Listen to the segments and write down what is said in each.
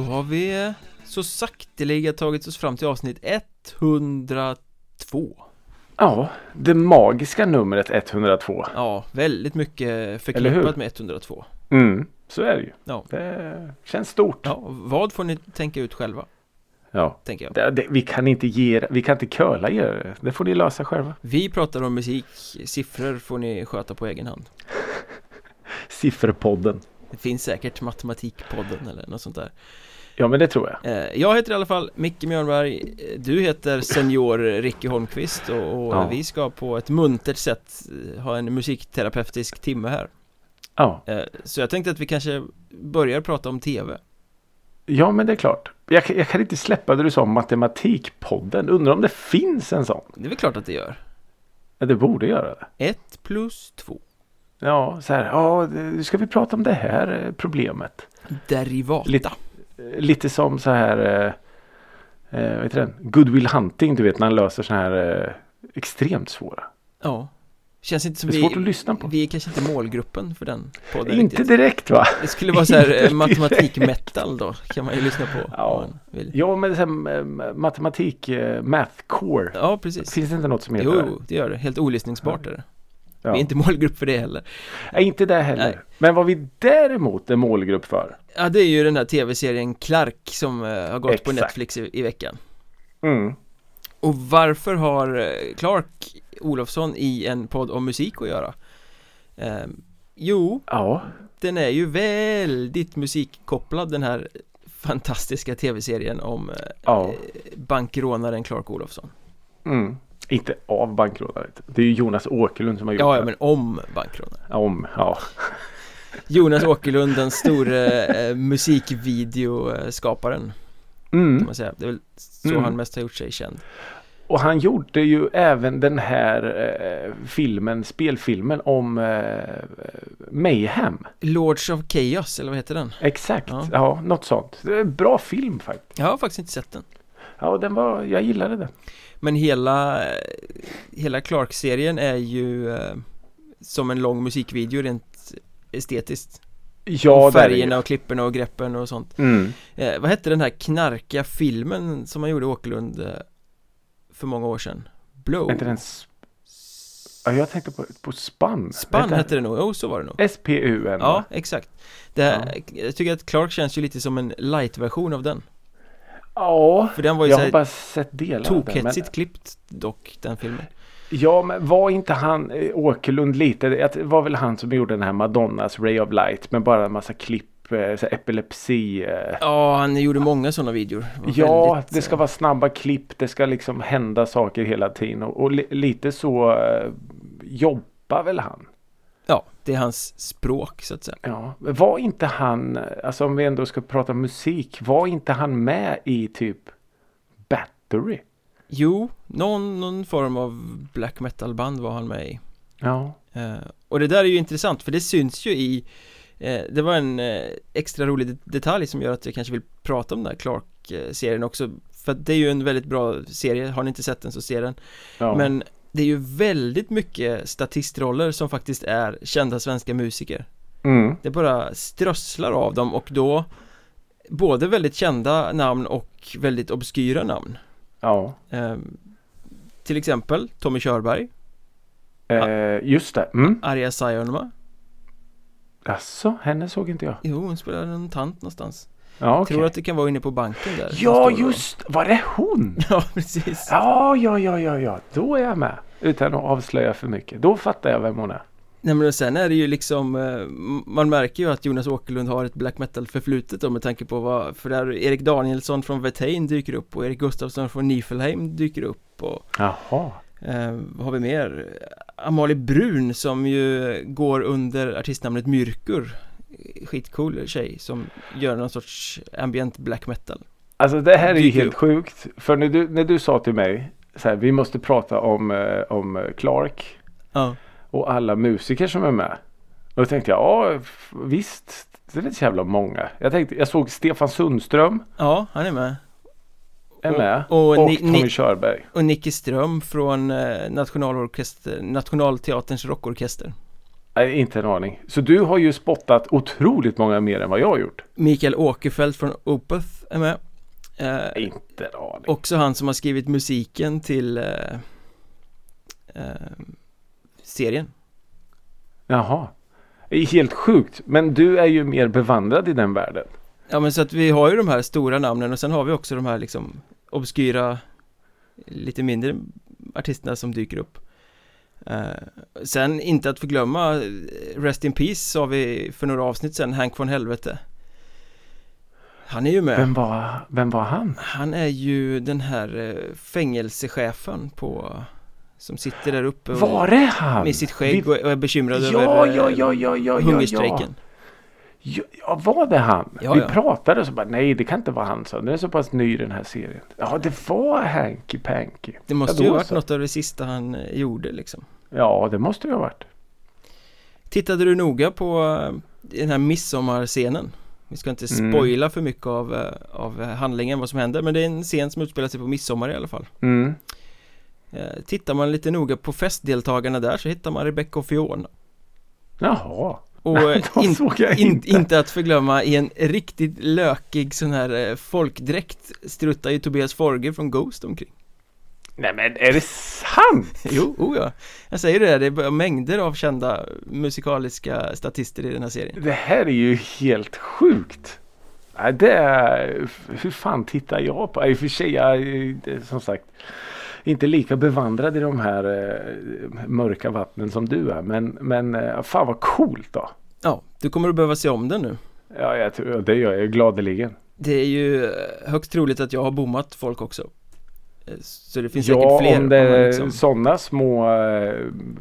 Då har vi eh, så sakteliga tagit oss fram till avsnitt 102 Ja, det magiska numret 102. Ja, väldigt mycket förknippat med 102 Mm, så är det ju. Ja. Det känns stort. Ja, vad får ni tänka ut själva, Ja. tänker jag Det, det, vi kan inte ge vi kan inte curla er det. Det får ni lösa själva. Vi pratar om musik, siffror får ni sköta på egen hand Sifferpodden. Det finns säkert Matematikpodden eller något sånt där Ja, men det tror jag. Eh, Jag heter i alla fall Micke Mjörnberg Eh, Du heter Senior Ricky Holmqvist och, och Ja. vi ska på ett muntert sätt eh, ha en musikterapeutisk timme här Ja. Så jag tänkte att vi kanske börjar prata om TV ja, men det är klart. Jag, kan- jag kan inte släppa det du sa om Matematikpodden. Undrar om det finns en sån? Det är väl klart att det gör Ja, det borde göra det. Ett plus två Ja, så här. Ja, det- ska vi prata om det här problemet? Derivata Lite, Lite som så här. Eh, eh, vad heter den? Goodwill Hunting, du vet när han löser så här eh, extremt svåra. Ja Känns inte som Det är vi svårt att lyssna på. Vi är kanske inte målgruppen för den podden Inte riktigt. direkt va? Det skulle vara så här eh, matematik-metal då Kan man ju lyssna på Ja. om man vill Ja, men så här, eh, matematik, eh, math core. Ja, precis Finns det inte något som heter det? Jo, det gör det. Helt olyssningsbart är det Ja. Vi är inte målgrupp för det heller Nej, inte det heller. Nej. Men vad vi däremot är målgrupp för. Ja, det är ju den här tv-serien Clark som eh, har gått på Exakt. Netflix i, i veckan Mm. Och varför har eh, Clark Olofsson i en podd om musik att göra? Eh, jo, Ja, den är ju väldigt musikkopplad den här fantastiska tv-serien om eh, Ja. bankrånaren Clark Olofsson mm. inte av bankrånaret. Det är ju Jonas Åkerlund som har gjort Ja, ja det. men om bankrånaren Om, ja. Jonas Åkerlund, den store eh, musikvideoskaparen kan Mm. man säga Det är väl så Mm. han mest har gjort sig känd Och han gjorde ju även den här eh, filmen, spelfilmen om eh, Mayhem. Lords of Chaos, eller vad heter den? Exakt, Ja. ja. något sånt. Det är en bra film faktiskt. Jag har faktiskt inte sett den Ja, den var, jag gillade det. Men hela, hela Clark-serien är ju eh, som en lång musikvideo rent estetiskt Ja, och Färgerna och klipporna och greppen och sånt Mm. eh, Vad hette den här knarkiga filmen som man gjorde i Åkerlund eh, för många år sedan? Blow? Inte den... Ja, jag tänkte på, på Spann. Spann hette det nog, jo så var det nog S-P-U-N. Ja, exakt det här, Jag tycker att Clark känns ju lite som en light-version av den Ja, För den var ju jag har bara sett delar av den. Men, tokhetsigt klippt dock, den filmen ja, men var inte han eh, Åkerlund lite? Det var väl han som gjorde den här Madonnas Ray of Light med bara en massa klipp, eh, så här epilepsi. eh. Ja, han gjorde många sådana videor Det var Ja, väldigt, det ska eh, vara snabba klipp. Det ska liksom hända saker hela tiden. Och, och li, lite så eh, jobbar väl han. Ja, det är hans språk så att säga Ja, men var inte han, alltså om vi ändå ska prata musik, var inte han med i typ Battery? Jo, någon, någon form av black metal band var han med i Ja. eh, Och det där är ju intressant för det syns ju i eh, Det var en eh, extra rolig det- detalj som gör att jag kanske vill prata om den här Clark-serien också För att det är ju en väldigt bra serie, har ni inte sett den så se den ja. Men det är ju väldigt mycket statistroller som faktiskt är kända svenska musiker Mm. Det bara strösslar av dem och då Både väldigt kända namn och väldigt obskyra namn Ja. Ehm, Till exempel Tommy Körberg, Eh, just det. Mm. Arja Saijonmaa Alltså, henne såg inte jag. Jo, hon spelar en tant någonstans Ja, okej. Tror att det kan vara inne på banken där Ja, just Var det hon? Ja, precis Ja, ja, ja, ja, ja. Då är jag med. Utan att avslöja för mycket. Då fattar jag vem hon är. Nej men och sen är det ju liksom eh, Man märker ju att Jonas Åkerlund har ett black metal förflutet då med tanke på vad För där Erik Danielsson från Vetain dyker upp och Erik Gustafsson från Nifelheim dyker upp och Jaha. eh, Vad har vi mer? Amalie Brun som ju går under artistnamnet Myrkur Skitcool tjej som gör någon sorts ambient black metal Alltså det här är ju helt upp. sjukt. För när du, när du sa till mig så här, vi måste prata om, eh, om Clark Ja, och alla musiker som är med. Och då tänkte jag, ja visst, det är inte så jävla många. Jag tänkte, jag såg Stefan Sundström ja han är med är Och- med. och Och, Ni- Tommy Körberg. Och Nicky Ström från eh, Nationalorkester, Nationalteaterns rockorkester Nej, inte en aning. Så du har ju spottat otroligt många mer än vad jag har gjort. Mikael Åkerfeldt från Opeth är med eh, Inte en aning. Också han som har skrivit musiken till eh, eh, serien Jaha. Det är helt sjukt. Men du är ju mer bevandrad i den världen. Ja men så att vi har ju de här stora namnen och sen har vi också de här liksom obskyra lite mindre artisterna som dyker upp uh, Sen inte att förglömma Rest in Peace sa vi för några avsnitt sen, Hank von Helvete Han är ju med Vem var, vem var han? Han är ju den här uh, fängelsechefen på som sitter där uppe och, Var det han? Med sitt skägg vi... och är bekymrad ja, över ja, ja, ja, ja, hungerstrejken Ja, ja, var det han? Ja, vi ja. pratade och så bara nej det kan inte vara han så. Den är så pass ny den här serien. Ja det var Hanky Panky. Det måste ju ha varit så. något av det sista han eh, gjorde liksom. Ja det måste ju ha varit. Tittade du noga på eh, den här midsommarscenen? Vi ska inte mm. spoila mm. för mycket av, eh, av handlingen vad som händer men det är en scen som utspelar sig på midsommar i alla fall. Mm. Tittar man lite noga på festdeltagarna där så hittar man Rebecca och Fiona. Jaha. Och in, in, inte att förglömma i en riktigt lökig sån här eh, folkdräkt struttar ju Tobias Forge från Ghost omkring Nej men är det sant? jo, oh ja Jag säger det, det är mängder av kända musikaliska statister i den här serien Det här är ju helt sjukt det är, hur fan tittar jag på? I och för sig, jag, som sagt inte lika bevandrad i de här eh, mörka vattnen som du är. Men, men eh, fan vad coolt då. Ja, du kommer att behöva se om den nu. Ja, jag tror, det gör jag gladeligen. Det är ju eh, högst troligt att jag har bommat folk också. Eh, så det finns ja, säkert fler. Ja, om det är liksom... sådana små eh,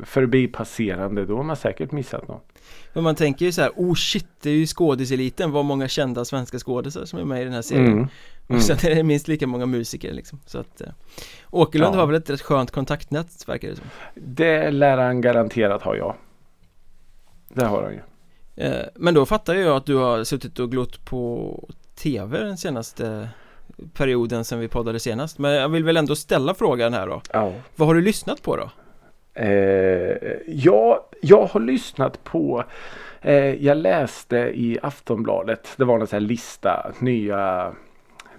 förbipasserande då har man säkert missat något. Men man tänker ju så här, oh shit, det är ju skådiseliten, vad många kända svenska skådisar som är med i den här serien. Mm. Mm. Och sen är det minst lika många musiker liksom. Så att eh, Åkerlund ja. har väl ett rätt skönt kontaktnät verkar det som. Det lär han garanterat ha ja. Det har han ju. Eh, men då fattar jag att du har suttit och glott på tv den senaste perioden sen vi poddade senast Men jag vill väl ändå ställa frågan här då ja. Vad har du lyssnat på då? Eh, ja, jag har lyssnat på eh, Jag läste i Aftonbladet Det var en sån här lista Nya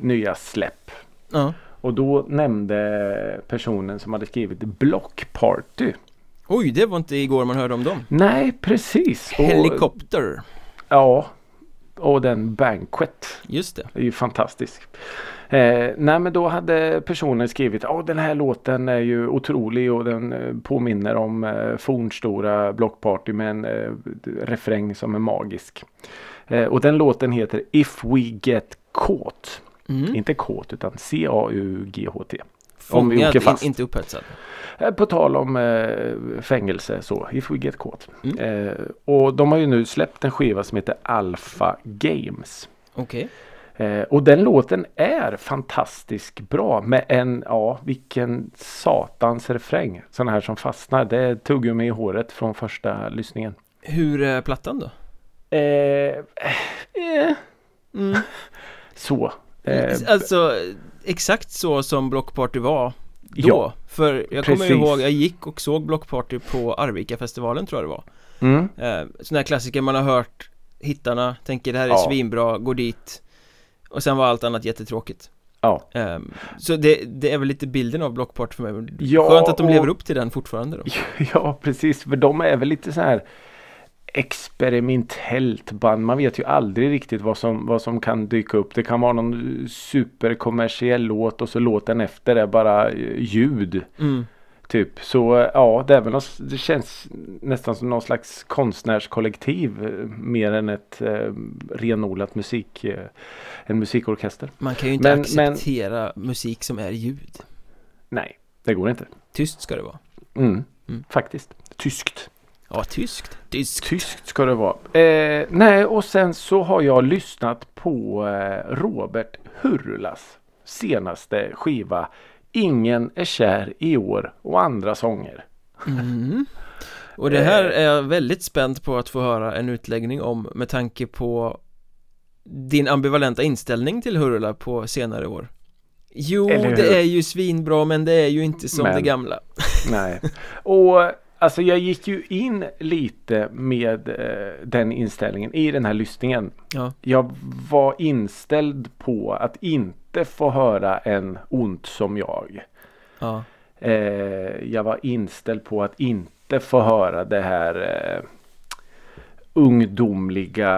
Nya släpp. Ja. Och då nämnde personen som hade skrivit Block Party Oj, det var inte igår man hörde om dem. Nej, precis. Helikopter. Och, Ja. Och den Banquet. Just det. Det är ju fantastiskt. Eh, Nej men då hade personen skrivit Ja den här låten är ju otrolig och den eh, påminner om eh, fornstora blockparty med en eh, refräng som är magisk. Eh, Och den låten heter If We Get Caught mm. Inte kåt utan C-A-U-G-H-T Fångad, in, inte upphetsad Eh, på tal om eh, fängelse så, If We Get Caught. Mm. Eh, och de har ju nu släppt en skiva som heter Alpha Games. Okej. Okay. Eh, och den låten är fantastiskt bra med en, ja vilken satans refräng. Sån här som fastnar. Det är tuggummi i håret från första lyssningen. Hur är plattan då? Eh, eh. Mm. så. Eh, alltså exakt så som Block Party var då, ja, för jag precis. kommer ihåg, jag gick och såg Blockparty på Arvika-festivalen tror jag det var. Mm. eh, Sådana här klassiker man har hört Hittarna, tänker det här är ja. svinbra, går dit. Och sen var allt annat jättetråkigt. Ja. Eh, Så det, det, är väl lite bilden av Blockparty för mig. Ja, Skönt att de och... lever upp till den fortfarande då. Ja precis, för de är väl lite så här experimentellt band. Man vet ju aldrig riktigt vad som, vad som kan dyka upp. Det kan vara någon superkommersiell låt och så låten efter är bara ljud. Mm. Typ så ja det är väl något, det känns nästan som någon slags konstnärskollektiv eh, mer än ett eh, renodlat musik eh, en musikorkester. Man kan ju inte men, acceptera men, musik som är ljud. Nej, det går inte. Tyst ska det vara. Mm, mm. Faktiskt. Tyskt. Ja, tyskt. Tyskt. Tyskt ska det vara. Eh, nej, och sen så har jag lyssnat på eh, Robert Hurlas senaste skiva Ingen är kär i år och andra sånger. Mm. Och det här är jag väldigt spänd på att få höra en utläggning om med tanke på din ambivalenta inställning till Hurula på senare år. Jo, det är ju svinbra men det är ju inte som men, det gamla. nej, och Alltså jag gick ju in lite med eh, den inställningen i den här lyssningen. Ja. Jag var inställd på att inte få höra en ont som jag. Ja. Eh, jag var inställd på att inte få höra det här eh, ungdomliga,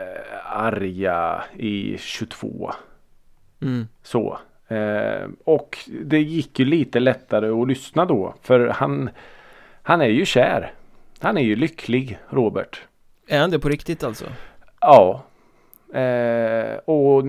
eh, arga i 22. Mm. Så. Eh, och det gick ju lite lättare att lyssna då. För han, han är ju kär. Han är ju lycklig, Robert. Är han det på riktigt alltså? Ja. Eh, och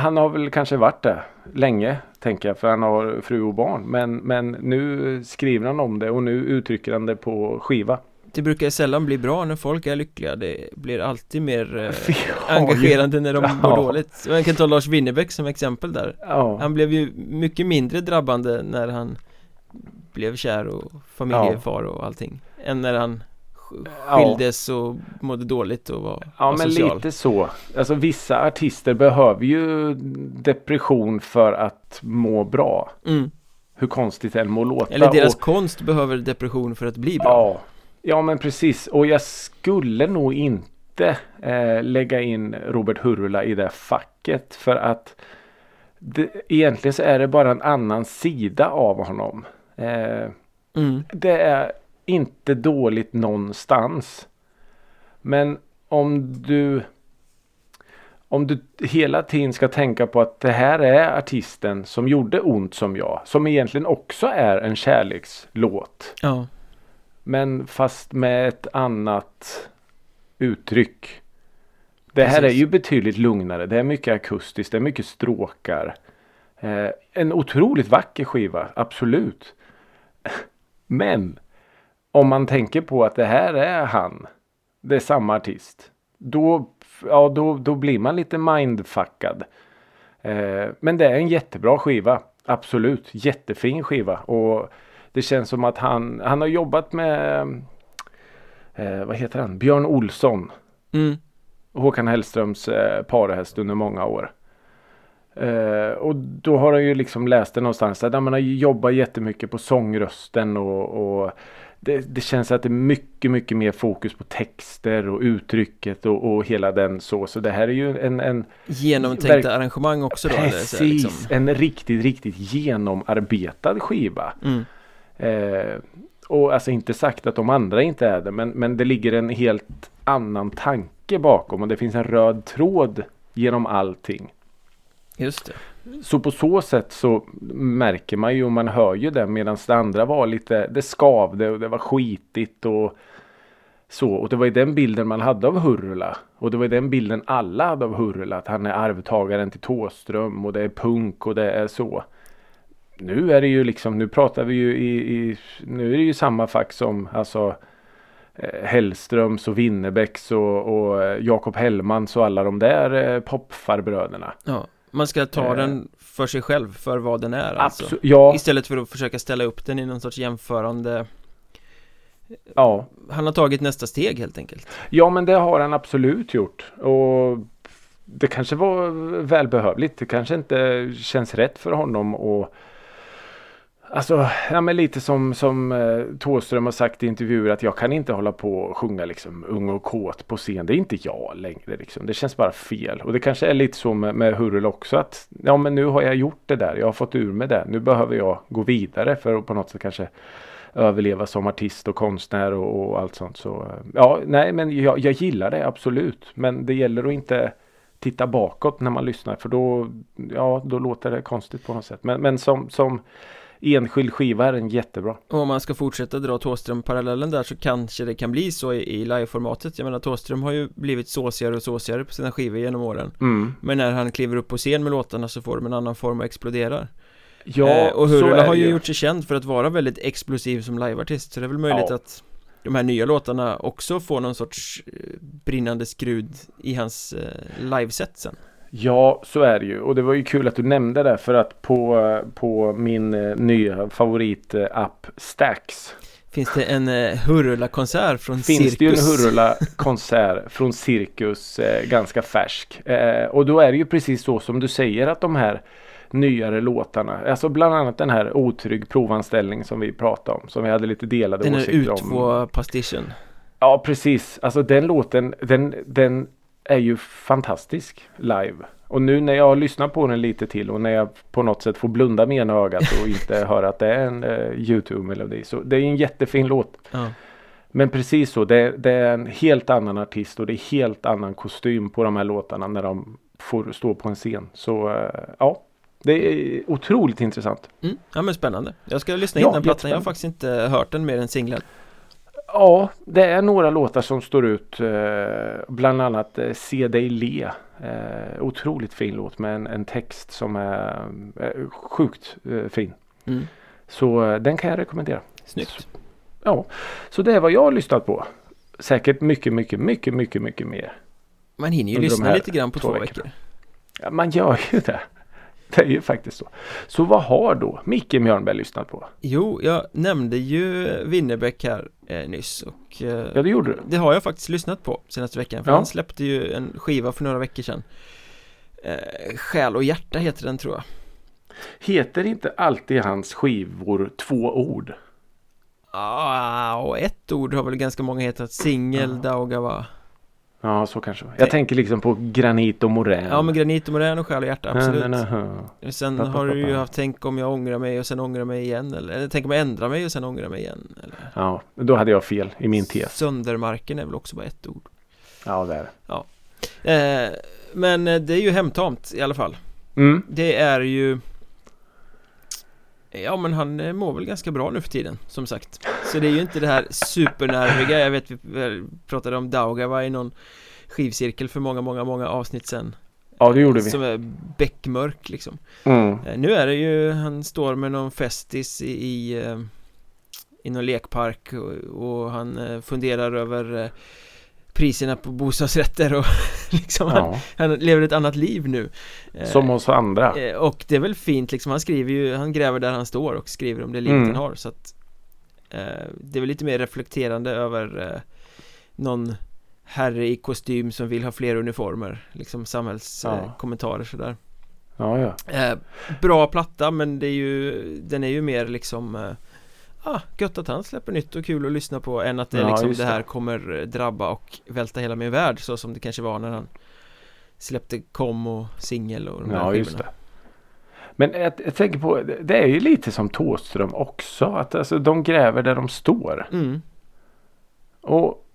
han har väl kanske varit det länge, tänker jag. För han har fru och barn. Men, men nu skriver han om det och nu uttrycker han det på skiva. Det brukar sällan bli bra när folk är lyckliga Det blir alltid mer eh, engagerande när de mår Ja. dåligt Man kan ta Lars Winnerbäck som exempel där Ja. Han blev ju mycket mindre drabbande när han blev kär och familjefar och allting Än när han skildes och mådde dåligt och var Ja men social. lite så. Alltså vissa artister behöver ju depression för att må bra. mm. Hur konstigt än må låta. Eller deras och, konst behöver depression för att bli bra ja, ja men precis. Och jag skulle nog inte eh, lägga in Robert Hurula i det facket. För att det, egentligen så är det bara en annan sida av honom. Eh, mm. det är inte dåligt någonstans. Men om du om du hela tiden ska tänka på att det här är artisten som gjorde ont som jag. Som egentligen också är en kärlekslåt. Ja, Men fast med ett annat uttryck. Det här Precis. är ju betydligt lugnare. Det är mycket akustiskt. Det är mycket stråkar. Eh, en otroligt vacker skiva. Absolut. Men om man tänker på att det här är han. Det är samma artist. Då, ja, då, då blir man lite mindfuckad. Eh, men det är en jättebra skiva. Absolut. Jättefin skiva. Och det känns som att han, han har jobbat med eh, vad heter han? Björn Olsson. mm. Håkan Hellströms eh, parhäst under många år. Eh, och då har han ju liksom läst det någonstans där man har jobbat jättemycket på sångrösten och, och det, det känns att det är mycket, mycket mer fokus på texter och uttrycket och, och hela den så. Så det här är ju en, en Genomtänkta Verk- arrangemang också då eller precis, liksom. en riktigt, riktigt genomarbetad skiva. mm. Eh, och alltså inte sagt att de andra inte är det men, men det ligger en helt annan tanke bakom och det finns en röd tråd genom allting. Just det Så på så sätt så märker man ju och man hör ju det medan det andra var lite Det skavde och det var skitigt och så och det var ju den bilden man hade av Hurula. Och det var ju den bilden alla hade av Hurula. Att han är arvtagaren till Tåström och det är punk och det är så. Nu är det ju liksom, nu pratar vi ju i, i nu är det ju samma fack som alltså eh, Hellströms och Winnerbäcks och, och eh, Jakob Hellmans och alla de där eh, popfarbröderna. Ja, man ska ta Eh. den för sig själv, för vad den är alltså ja, Istället för att försöka ställa upp den i någon sorts jämförande ja. Han har tagit nästa steg helt enkelt Ja men det har han absolut gjort. Och det kanske var välbehövligt. Det kanske inte känns rätt för honom och Alltså, ja, men lite som, som eh, Thåström har sagt i intervjuer att jag kan inte hålla på och sjunga liksom ung och kåt på scen. Det är inte jag längre liksom. Det känns bara fel. Och det kanske är lite så med, med Hurul också att ja men nu har jag gjort det där. Jag har fått ur mig det. Nu behöver jag gå vidare för att på något sätt kanske överleva som artist och konstnär och, och allt sånt. Så eh, ja, nej men jag, jag gillar det absolut. Men det gäller att inte titta bakåt när man lyssnar för då, ja, då låter det konstigt på något sätt. Men, men som, som enskild skiva är den jättebra. Och om man ska fortsätta dra Thåström-parallellen där så kanske det kan bli så i, i liveformatet Jag menar Thåström har ju blivit såsigare och såsigare på sina skivor genom åren Mm. Men när han kliver upp på scen med låtarna så får de en annan form och exploderar Ja, eh, Och Hurula har ju gjort sig känd för att vara väldigt explosiv som liveartist Så det är väl möjligt Ja. att de här nya låtarna också får någon sorts eh, brinnande skrud i hans eh, liveset sen Ja, så är det ju. Och det var ju kul att du nämnde det för att på, på min eh, nya favoritapp Stax Finns det en eh, Hurula-konsert från finns Cirkus? det ju en Hurula konsert från Cirkus eh, ganska färsk. Eh, och då är det ju precis så som du säger att de här nyare låtarna. Alltså bland annat den här otrygg provanställning som vi pratade om. Som vi hade lite delade Den är åsikter om. U2-pastischen Ja precis. Alltså den låten den, den är ju fantastisk live. Och nu när jag lyssnar på den lite till och när jag på något sätt får blunda med ena ögat och inte höra att det är en uh, Youtube-melodi. Så det är en jättefin låt. ja. Men precis så. Det, det är en helt annan artist och det är helt annan kostym på de här låtarna när de får stå på en scen. Så uh, ja. Det är otroligt intressant. Mm. ja men spännande Jag ska lyssna in Ja, den plattan, jag har faktiskt inte hört den mer än singlar Ja, det är några låtar som står ut. Eh, bland annat eh, Se dig le. Eh, otroligt fin låt med en, en text som är sjukt fin. mm. Så den kan jag rekommendera. Snyggt Ja, så det är vad jag har lyssnat på. Säkert mycket, mycket, mycket, mycket, mycket mer. Man hinner ju lyssna lite grann på två två veckorna. veckor Ja, man gör ju det. Det är ju faktiskt så. Så vad har då Micke Mjörnberg lyssnat på? Jo, jag nämnde ju Winnerbäck här eh, nyss och eh, Ja, det gjorde du. det har jag faktiskt lyssnat på senaste veckan för Ja. han släppte ju en skiva för några veckor sedan eh, Själ och hjärta heter den tror jag Heter inte alltid hans skivor två ord? Ah, och ett ord har väl ganska många hetat Singel, Ja. Daugava Ja, så kanske. Jag tänker liksom på Granit och Morän. Ja men Granit och Morän och Själ och hjärta, absolut Na, na, na. Sen Pa, pa, har du ju haft Tänk om jag ångrar mig och sen ångrar mig igen eller, eller Tänk om jag ändrar mig och sen ångrar mig igen eller Ja, då hade jag fel i min tes. Söndermarken är väl också bara ett ord Ja, där. eh, Men eh, det är ju hemtamt i alla fall Mm. Det är ju Ja men han eh, mår väl ganska bra nu för tiden som sagt Så det är ju inte det här supernerviga Jag vet vi pratade om Daugava i någon skivcirkel för många många många avsnitt sen Ja, det gjorde vi. Som är beckmörk liksom Mm. Eh, Nu är det ju, han står med någon festis i, i, eh, i någon lekpark och, och han funderar över priserna på bostadsrätter och liksom han, Ja, han lever ett annat liv nu Eh, som oss andra. eh, Och det är väl fint liksom, han skriver ju, han gräver där han står och skriver om det livet Mm. han har så att eh, Det är väl lite mer reflekterande över eh, någon herre i kostym som vill ha fler uniformer Liksom Ja. samhällskommentarer eh, kommentarer sådär Ja, ja. Bra platta men det är ju Den är ju mer liksom Ah, gött att han släpper nytt och kul att lyssna på än att det, Ja, liksom, det här det. kommer eh, drabba och välta hela min värld så som det kanske var när han Släppte kom och singel och de här Ja, just skivorna det. Men jag, jag tänker på, det- är ju lite som Thåström också. Att alltså, de gräver där de står. mm. Och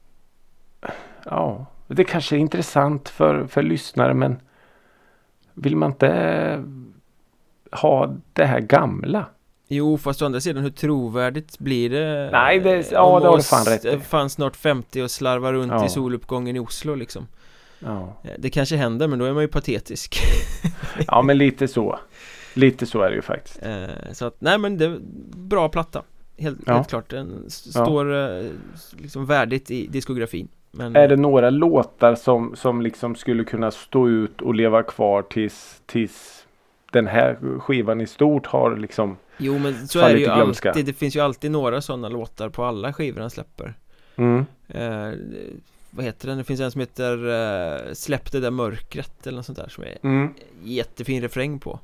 ja, det kanske är intressant för, för lyssnare men vill man inte ha det här gamla? Jo fast å andra sidan hur trovärdigt blir det Nej, det- eh, ja, det har du fan rätt i. eh, Fan snart 50 och slarvar runt Ja. i soluppgången i Oslo liksom Ja. Eh, Det kanske händer men då är man ju patetisk ja, men lite så. Lite så är det ju faktiskt. Så att, nej men det är bra platta Helt, Ja. helt klart, den Ja. står s- liksom värdigt i diskografin men, Är det några låtar som, som liksom skulle kunna stå ut och leva kvar tills, tills den här skivan i stort har liksom Jo men så är det ju glömska. alltid, det finns ju alltid några sådana låtar på alla skivor han släpper. Mm, eh, Vad heter den? Det finns en som heter eh, Släpp det där mörkret eller något sånt där som är mm, jättefin refräng på.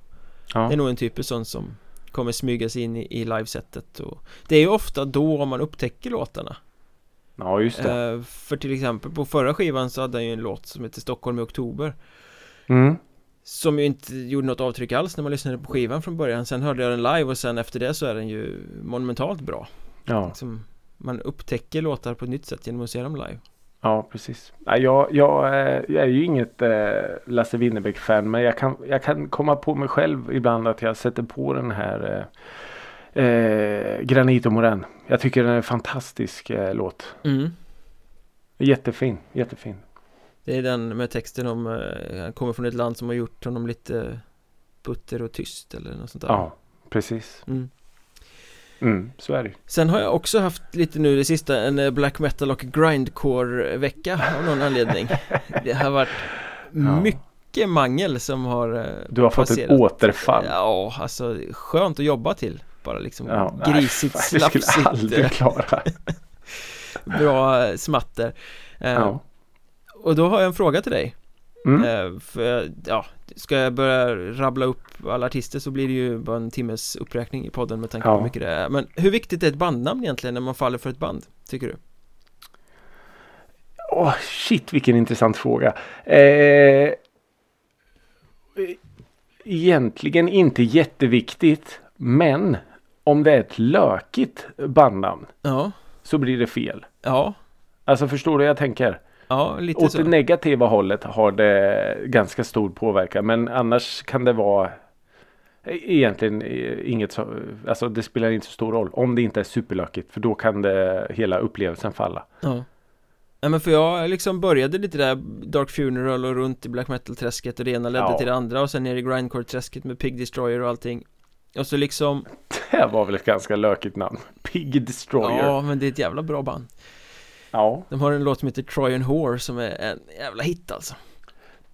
Ja, Det är nog en typisk sån som kommer smyga sig in i, i livesetet och Det är ju ofta då man upptäcker låtarna. Ja just det. eh, För till exempel på förra skivan så hade han ju en låt som heter Stockholm i oktober. Mm, Som ju inte gjorde något avtryck alls när man lyssnade på skivan från början Sen hörde jag den live och sen efter det så är den ju monumentalt bra ja, liksom, Man upptäcker låtar på ett nytt sätt genom att se dem live ja, precis. Jag, jag, eh, jag är ju inget eh, Lasse Winnerbäck-fan men jag kan, jag kan komma på mig själv ibland att jag sätter på den här eh, eh, Granit och Morän. Jag tycker den är en fantastisk eh, låt. mm. Jättefin, jättefin. Det är den med texten om eh, Han kommer från ett land som har gjort honom lite Butter och tyst eller något sånt där Ja, precis. mm. Mm, så är det. Sen har jag också haft lite nu det sista en eh, black metal och grindcore vecka av någon anledning Det har varit Ja. mycket mangel som har eh, Du har fått passerat. ett återfall. Ja, alltså skönt att jobba till Bara liksom Ja, nej, grisigt, fan, Det skulle slafsigt, aldrig klara. bra smatter Ja. Och då har jag en fråga till dig Mm. Eh, för, ja, ska jag börja rabbla upp alla artister så blir det ju bara en timmes uppräkning i podden med tanke på Ja. hur mycket det är Men hur viktigt är ett bandnamn egentligen när man faller för ett band, tycker du? Åh, shit vilken intressant fråga. Eh, egentligen inte jätteviktigt. Men om det är ett lökigt bandnamn Ja, så blir det fel. ja, Alltså förstår du vad jag tänker? Ja, lite Åt så det negativa hållet har det ganska stor påverkan. Men annars kan det vara egentligen eh, inget så, alltså det spelar inte så stor roll. Om det inte är superlökigt. För då kan det hela upplevelsen falla. Ja Ja men för jag liksom började lite där Dark Funeral och runt i black metal-träsket och det ena ledde Ja. till det andra och sen ner i grindcore-träsket med Pig Destroyer och allting Och så liksom Det var väl ett ganska lökigt namn. Pig Destroyer. Ja. Ja men det är ett jävla bra band De har en låt som heter Trojan Whore som är en jävla hit alltså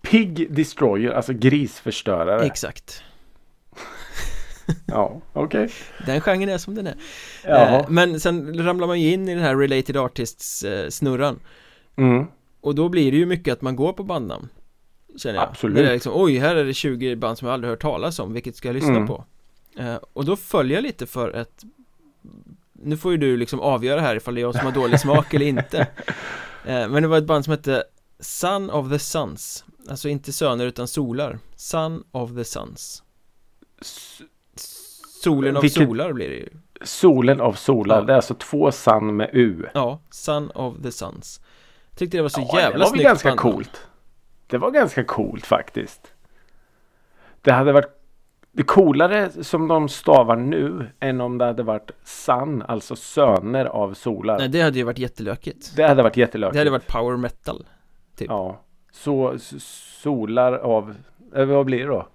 Pig Destroyer, alltså grisförstörare. Exakt ja, okej. Den genren är som den är Jaha. eh, Men sen ramlar man ju in i den här Related Artists eh, Mm. Och då blir det ju mycket att man går på bandnamn Känner jag Absolut. Det är liksom, oj här är det 20 band som jag aldrig hört talas om, vilket ska jag lyssna Mm. på? Eh, och då följer jag lite för ett Nu får ju du liksom avgöra här ifall det är jag som har dålig smak eller inte eh, Men det var ett band som hette Son of the Suns Alltså inte söner utan solar Son of the Suns Solen av Vilket- solar blir det ju Solen av solar. Ja. Det är alltså två san med U. Ja, Son of the Suns Tyckte det var så Ja, jävla det var snyggt ganska bandnamn. coolt. Det var ganska coolt faktiskt. Det hade varit det coolare som de stavar nu än om det hade varit san, alltså söner av solar. Nej det hade ju varit jättelökigt Det hade varit jättelökigt. Det hade varit power metal typ Ja. Så solar av, eh, vad blir det då?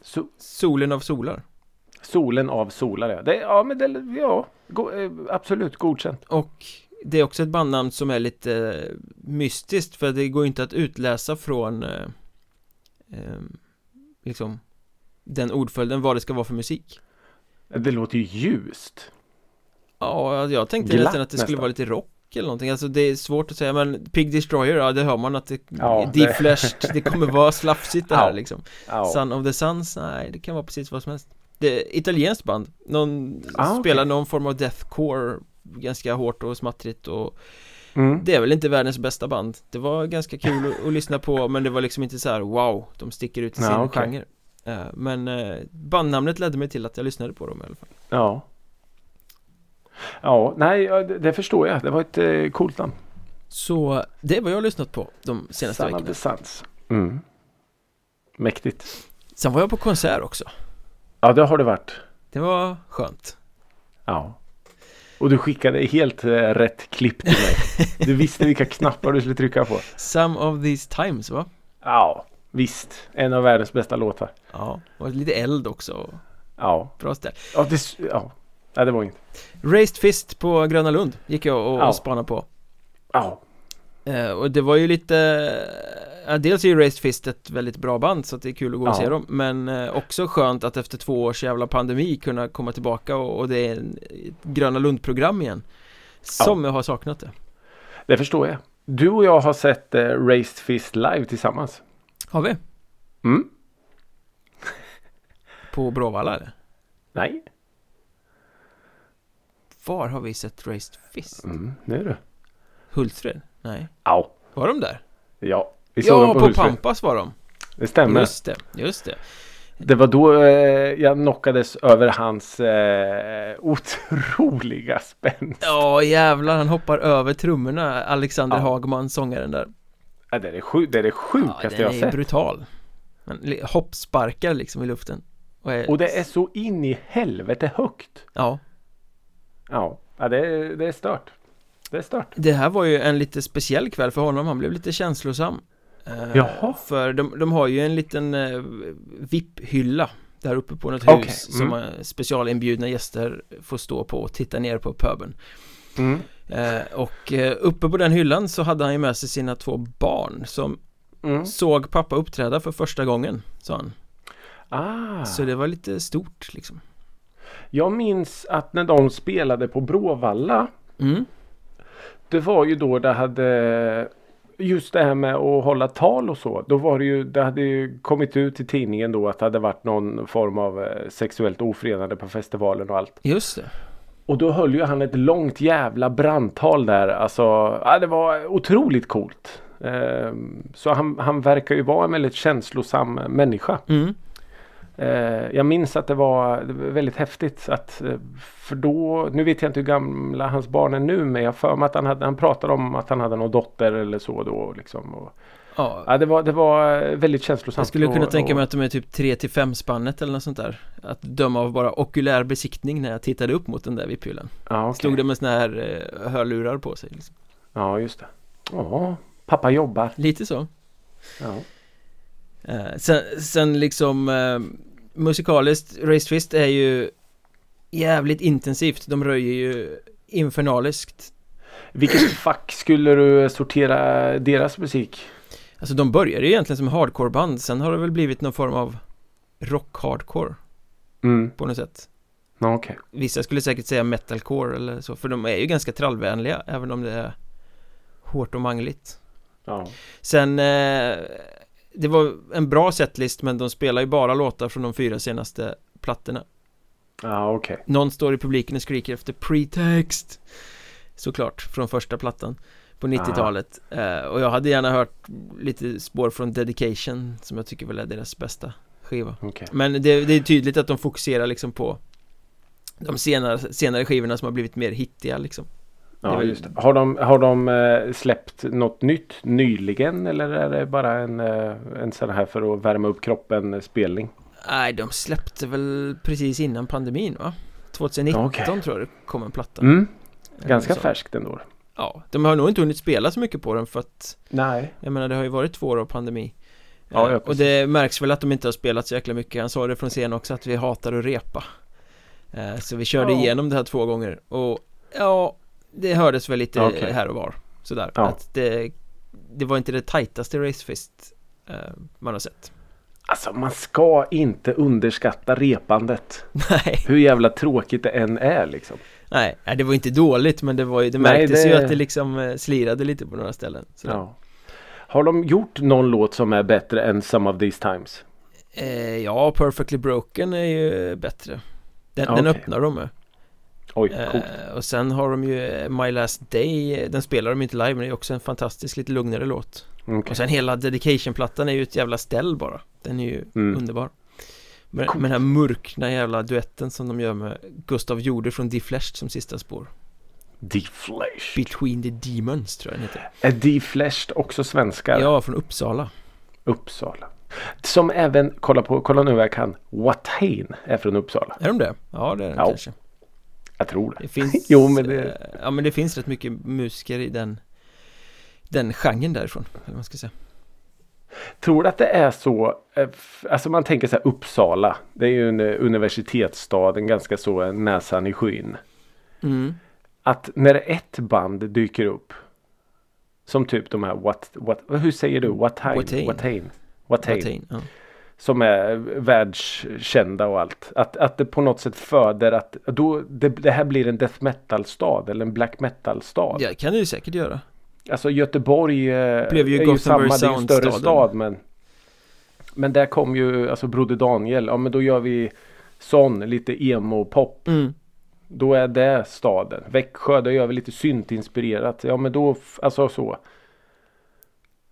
So, Solen av solar solen av solar ja. Det, ja men det, ja. Go, eh, absolut godkänt. Och det är också ett bandnamn som är lite eh, mystiskt för det går ju inte att utläsa från eh, eh, liksom den ordföljden vad det ska vara för musik. Det låter ju ljust. Ja, jag tänkte Glatt nästan att det skulle nästan. vara lite rock eller någonting. Alltså det är svårt att säga men Pig Destroyer, ja det hör man att det Ja, ja, det- Deflashed, det kommer vara slafsigt det här Ja. liksom. Ja. Son of the Suns, nej det kan vara precis vad som helst. Det är italienskt band, någon Ah, spelar någon form av deathcore ganska hårt och smattrigt och Mm. Det är väl inte världens bästa band Det var ganska kul att, att lyssna på men det var liksom inte så här wow De sticker ut i Ja, sin okej. genre Eh, Men eh, bandnamnet ledde mig till att jag lyssnade på dem i alla fall Ja. Ja, nej, det, förstår jag. Det var ett eh, coolt namn. Så det är vad jag har lyssnat på de senaste of veckorna Suns. Mm. Mäktigt. Sen var jag på konsert också Ja, det har det varit. Det var skönt Ja. Och du skickade helt eh, rätt klipp till mig. Du visste vilka knappar du skulle trycka på. Some of these times va? Ja, visst. En av världens bästa låtar. Ja, och lite eld också och Ja. Bra ställ Ja, det, ja. Nej, det var inget. Raised Fist på Gröna Lund gick jag och, Ja. och spanade på Ja. Eh, och det var ju lite ja, Dels är ju Raised Fist ett väldigt bra band så att det är kul att gå och Ja. se dem Men eh, också skönt att efter två års jävla pandemi kunna komma tillbaka och, och det är en, ett Gröna Lund-program igen Som jag har saknat det Det förstår jag. Du och jag har sett eh, Raised Fist live tillsammans. Har vi? Mm. På Bråvalla eller? Nej. Var har vi sett Raised Fist? Mm, det är du. Hultsfred? Nej Ja. Var de där? Ja. Vi såg Ja, dem på, på, Hultsfred. Pampas var de Det stämmer. Just det, just det Det var då eh, jag knockades över hans eh, otroliga spänst. Ja jävlar, han hoppar över trummorna Alexander Ja. Hagman, sångaren där Ja, det, är det, sju, det är det Ja, sjukaste den jag har är sett. brutal Men li- hoppsparkar liksom i luften och, är, Och det är så in i helvete högt. Ja, Ja, ja det, är, det är stört. Det är stört. det här var ju en lite speciell kväll för honom, han blev lite känslosam Eh, Jaha. För de, de har ju en liten eh, VIP-hylla där uppe på något Okej, hus mm. som eh, specialinbjudna gäster får stå på och titta ner på puben Mm. Eh, Och eh, uppe på den hyllan så hade han ju med sig sina två barn som Mm. såg pappa uppträda för första gången, sa han Ah. Så det var lite stort liksom Jag minns att när de spelade på Bråvalla. mm. Det var ju då det hade just det här med att hålla tal och så. Då var det ju, det hade ju kommit ut i tidningen då att det hade varit någon form av eh, sexuellt ofredande på festivalen och allt. Just det. Och då höll ju han ett långt jävla brandtal där. Alltså, ja, det var otroligt coolt. Eh, så han, han verkar ju vara en väldigt känslosam människa. Mm. Eh, jag minns att det var, väldigt häftigt. Att, eh, för då, nu vet jag inte hur gamla hans barn är nu men jag för mig att han, hade, han pratade om att han hade någon dotter eller så då. Liksom, och, Ja, ja, det, var, det var väldigt känslosamt. jag skulle kunna och, tänka mig att de är typ 3 till 5 spannet eller något sånt där Att döma av bara okulär besiktning när jag tittade upp mot den där vipphyllan ja, okej. Stod det med såna här eh, hörlurar på sig liksom. ja, just det. Ja, pappa jobbar. Lite så Ja. eh, sen, sen liksom eh, Musikaliskt, Race Twist är ju Jävligt intensivt, de röjer ju infernaliskt Vilket fack skulle du sortera deras musik? Alltså de började ju egentligen som hardcoreband Sen har det väl blivit någon form av rock-hardcore Mm, på något sätt ja, okej. Vissa skulle säkert säga metalcore eller så För de är ju ganska trallvänliga även om det är Hårt och mangligt Ja. Sen eh, Det var en bra setlist men de spelar ju bara låtar från de fyra senaste plattorna Ja, okej. Någon står i publiken och skriker efter pretext Såklart, från första plattan På 90-talet eh, Och jag hade gärna hört lite spår från Dedication Som jag tycker väl är deras bästa skiva Okej. Men det, det är tydligt att de fokuserar liksom på De senare, senare skivorna som har blivit mer hittiga liksom Ja, väl- just det. Har de, har de eh, släppt något nytt nyligen eller är det bara en, eh, en sån här för att värma upp kroppen spelning? Nej, de släppte väl precis innan pandemin va? 2019 Okej. tror jag det kom en platta Mm, ganska färskt ändå. Ja, de har nog inte hunnit spela så mycket på den för att Nej. Jag menar det har ju varit två år av pandemi Ja, Eh, ja, Och precis. det märks väl att de inte har spelat så jäkla mycket Han sa det från scen också att vi hatar att repa Eh, Så vi körde Ja. igenom det här två gånger och ja Det hördes väl lite Okej. här och var Sådär Ja. att det Det var inte det tajtaste racefist eh, Man har sett Alltså man ska inte underskatta repandet. Nej, Hur jävla tråkigt det än är liksom. Nej, nej, det var inte dåligt men det var ju Det Nej, märktes det- ju att det liksom eh, slirade lite på några ställen. Ja. Har de gjort någon låt som är bättre än Some of These Times? Eh, ja, Perfectly Broken är ju bättre Den, Ja, den öppnar de med Oj, coolt. Eh, och sen har de ju eh, My Last Day Den spelar de inte live men det är också en fantastisk lite lugnare låt Okej. Och sen hela Dedication-plattan är ju ett jävla ställ bara Den är ju Mm. underbar med, Coolt. med den här mörkna jävla duetten som de gör med Gustav Jorde från Defleshed som sista spår Deflesh. Between the Demons tror jag den heter Är Defleshed också svenskar? Ja, från Uppsala Uppsala. Som även, kolla, på, kolla nu vad jag kan. Watain är från Uppsala. Är de det? Ja, det är de Ja, kanske Jag tror det. Det finns Jo, men det- eh, Ja, men det finns rätt mycket musiker i den Den genren därifrån, eller vad man ska säga Tror du att det är så, eh, alltså man tänker så här Uppsala. Det är ju en eh, universitetsstad, en ganska så näsan i skyn. mm. Att när ett band dyker upp. Som typ de här what, what hur säger du? Watain? Watain. Watain. Watain. Ja. Som är världskända och allt. Att, att det på något sätt föder att då, det, det här blir en death metal stad eller en black metal stad. ja, kan det ju säkert göra Alltså Göteborg eh, Blev ju är ju samma, det är ju en större stad men Men där kom ju alltså Broder Daniel, ja men då gör vi sån lite emo-pop. mm. Då är det staden. Växjö, då gör vi lite syntinspirerat. Ja men då, alltså så.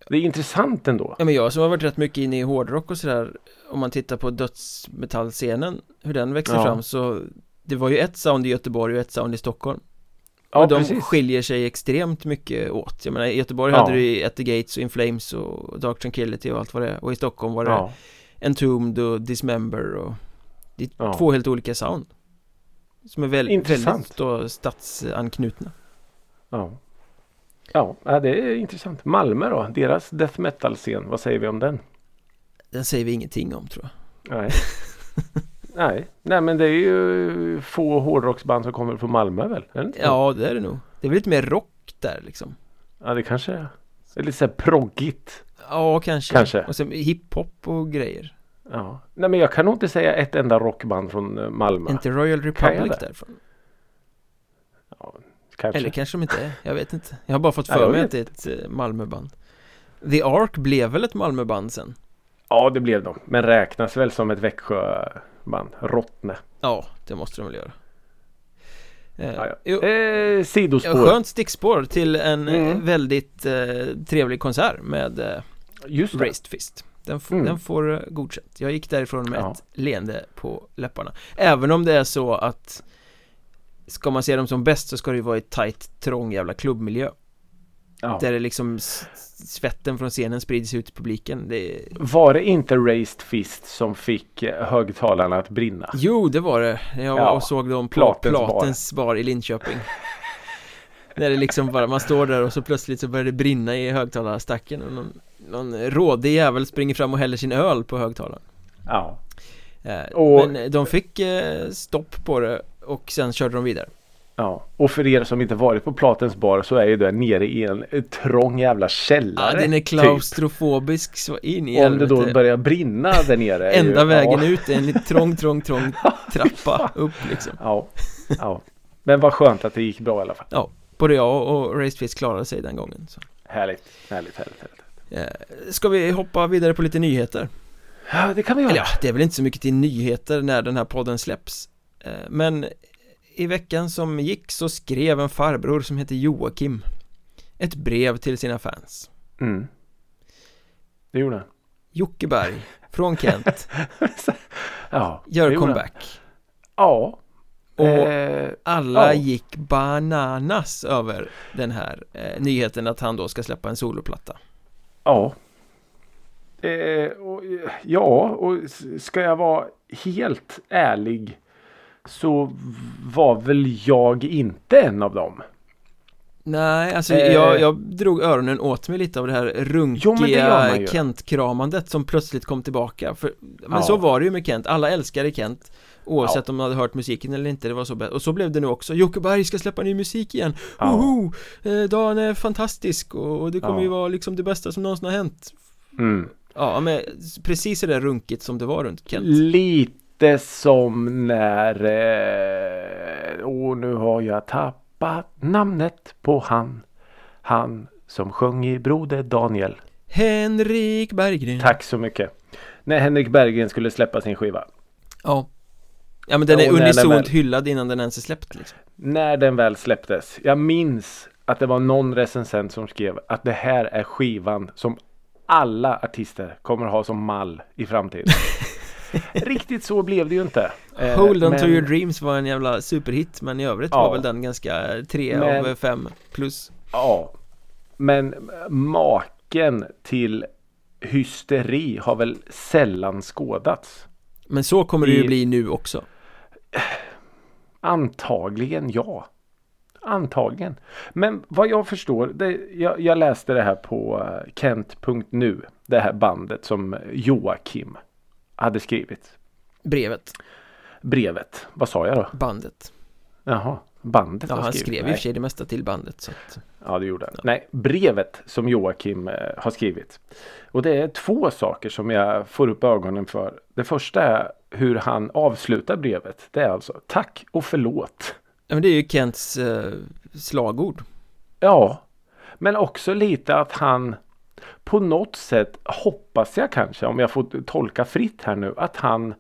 Det är intressant ändå. Ja men jag som har varit rätt mycket inne i hårdrock och sådär Om man tittar på dödsmetallscenen Hur den växer Ja. fram så Det var ju ett sound i Göteborg och ett sound i Stockholm Ja Och de precis. skiljer sig extremt mycket åt Jag menar i Göteborg Ja. hade du At the Gates och In Flames och Dark Tranquillity och allt vad det är Och i Stockholm var det Ja, Entombed och Dismember och Det är Ja. två helt olika sound Som är väl, väldigt då stadsanknutna ja. Ja, ja, det är intressant. Malmö då, deras death metal-scen, vad säger vi om den? Den säger vi ingenting om tror jag Nej. Nej. Nej men det är ju få hårdrocksband som kommer från Malmö väl? Är det inte? Ja det är det nog Det är väl lite mer rock där liksom Ja det kanske är. Det är lite såhär proggigt. Ja, kanske. Kanske. Och sen hiphop och grejer. Ja. Nej men jag kan nog inte säga ett enda rockband från eh, Malmö. Inte Royal Republic därifrån. Kanske. Eller kanske de inte är. Jag vet inte. Jag har bara fått Ja, för mig att det är ett eh, Malmöband. The Ark blev väl ett Malmöband sen? Ja det blev de. Men räknas väl som ett Växjöband. Rottne. Ja, det måste de väl göra. Eh, Ja, ja. jo, Eh, sidospår. skönt stickspår till en eh, Mm. väldigt eh, trevlig konsert med eh, Just det. Raised Fist. Den, Mm. den får eh, godkänt. Jag gick därifrån med Ja. ett leende på läpparna. Även om det är så att Ska man se dem som bäst så ska det ju vara i tight, trång jävla klubbmiljö Ja. Där det liksom svetten från scenen sprids ut i publiken det. Var det inte Raised Fist som fick eh, högtalarna att brinna? Jo, det var det. Jag Ja, såg dem på Platens Platens, bar. bar. i Linköping När det liksom bara, man står där och så plötsligt så börjar det brinna i högtalarstacken och någon, någon rådig jävel springer fram och häller sin öl på högtalaren Ja. Eh, Och- Men de fick eh, stopp på det och sen körde de vidare Ja, och för er som inte varit på Platens bar så är ju det nere i en eh, trång jävla källare. Ja, den är typ. klaustrofobisk så in i Om det då helvete. börjar brinna där nere. Enda ju, vägen ja, ut är en trång, trång, trång trappa upp liksom Ja, ja. Men vad skönt att det gick bra i alla fall. Ja, både jag och Fist klarade sig den gången så. Härligt, härligt, härligt. härligt. Eh, Ska vi hoppa vidare på lite nyheter? Ja, det kan vi göra. Eller ja, det är väl inte så mycket till nyheter när den här podden släpps Eh, Men i veckan som gick så skrev en farbror som heter Joakim Ett brev till sina fans Mm. Det gjorde han. Jocke Berg från Kent Ja, gör comeback Ja. Och eh, alla ja. gick bananas över den här eh, nyheten att han då ska släppa en soloplatta Ja. Eh, och, ja, och ska jag vara helt ärlig så var väl jag inte en av dem. Nej, alltså Eh. jag, jag drog öronen åt mig lite av det här man runkiga. Kent-kramandet som plötsligt kom tillbaka för, Men Ja. så var det ju med Kent, alla älskade Kent Oavsett Ja. om de hade hört musiken eller inte, det var så bä- Och så blev det nu också, Jocke Berg ska släppa ny musik igen Ja. Woho! Eh, dagen är fantastisk och, och det kommer Ja. ju vara liksom det bästa som någonsin har hänt Mm. Ja, men precis så där runkigt som det var runt Kent Lite som när... Eh, och nu har jag tappat namnet på han. Han som sjöng i Broder Daniel. Henrik Berggren Tack så mycket. När Henrik Berggren skulle släppa sin skiva. Ja Ja men den är unisont väl- hyllad innan den ens är släppt liksom. När den väl släpptes. Jag minns att det var någon recensent som skrev att det här är skivan som alla artister kommer ha som mall i framtiden. Riktigt så blev det ju inte. Eh, Hold on to men- your dreams var en jävla superhit men i övrigt Ja. var väl den ganska tre Men- av fem plus Ja. Men maken till hysteri har väl sällan skådats. Men så kommer det ju I- bli nu också Antagligen ja. Antagligen. Men vad jag förstår, det, jag, jag läste det här på eh, Kent.nu. Det här bandet som Joakim hade skrivit. Brevet, Brevet. Vad sa jag då? bandet Jaha, bandet Ja har han skrivit. skrev i och Nej. för sig det mesta till bandet så att, Ja det gjorde han. Nej, brevet som Joakim eh, har skrivit. Och det är två saker som jag får upp ögonen för. Det första är hur han avslutar brevet. Det är alltså tack och förlåt. Ja men det är ju Kents eh, slagord Ja, men också lite att han på något sätt hoppas jag kanske om jag får tolka fritt här nu att han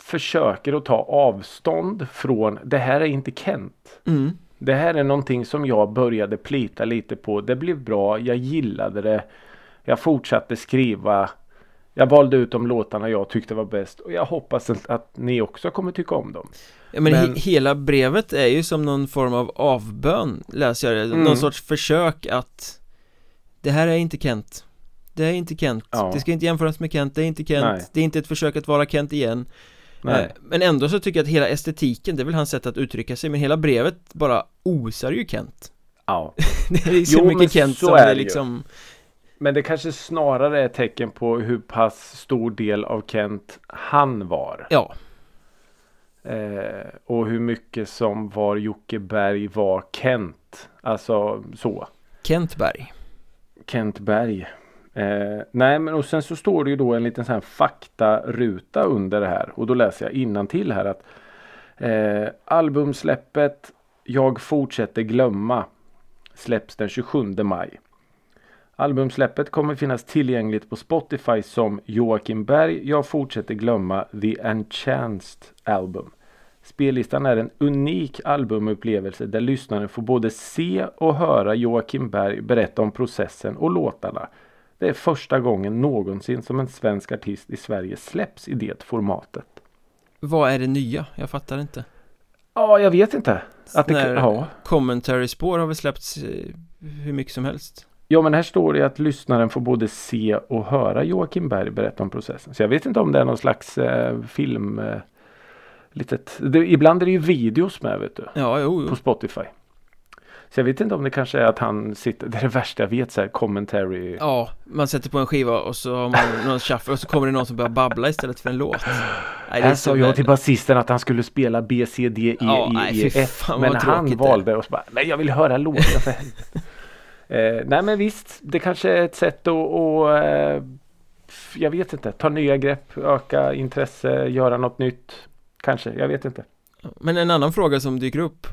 försöker att ta avstånd från det här är inte Kent. mm. Det här är någonting som jag började plita lite på. Det blev bra. Jag gillade det. Jag fortsatte skriva. Jag valde ut de låtarna jag tyckte var bäst. Och jag hoppas att, ni också kommer tycka om dem. Ja men, Men- he- hela brevet är ju som någon form av avbön läser jag det, Mm. någon sorts försök att Det här är inte Kent Det är inte Kent, Ja. det ska inte jämföras med Kent, det är inte Kent, Nej. det är inte ett försök att vara Kent igen Nej. Eh, Men ändå så tycker jag att hela estetiken, det är väl hans sätt att uttrycka sig Men hela brevet bara osar ju Kent Ja. Det är så Jo, mycket Kent så som är det liksom Men det kanske snarare är ett tecken på hur pass stor del av Kent han var. Ja, Eh, och hur mycket som var Jocke Berg var Kent. Alltså så. Kent Berg Kent Berg. Eh, nej men och sen så står det ju då en liten sån här faktaruta under det här. Och då läser jag innantill här att eh, albumsläppet Jag fortsätter glömma släpps den 27 maj. Albumsläppet kommer finnas tillgängligt på Spotify som Joakim Berg. Jag fortsätter glömma The Enchanced Album. Spellistan är en unik albumupplevelse där lyssnaren får både se och höra Joakim Berg berätta om processen och låtarna. Det är första gången någonsin som en svensk artist i Sverige släpps i det formatet. Vad är det nya? Jag fattar inte Ja, jag vet inte. Att det, ja. Commentary-spår har väl släppts eh, hur mycket som helst Ja men här står det att lyssnaren får både se och höra Joakim Berg berätta om processen. Så jag vet inte om det är någon slags eh, film eh, litet, det, Ibland är det ju videos med vet du. Ja, jo, jo. På Spotify. Så jag vet inte om det kanske är att han sitter, det är det värsta jag vet så här commentary. Ja, man sätter på en skiva och så har man någon shuffle och så kommer det någon som börjar babbla istället för en låt. Nej, Här sa jag till basisten att han skulle spela B, C, D, E, ja, I, nej, E, F. Men han valde och så bara, nej jag vill höra låten eh, Nej men visst, det kanske är ett sätt att, att eh, jag vet inte, ta nya grepp, öka intresse, göra något nytt Kanske, jag vet inte. Men en annan fråga som dyker upp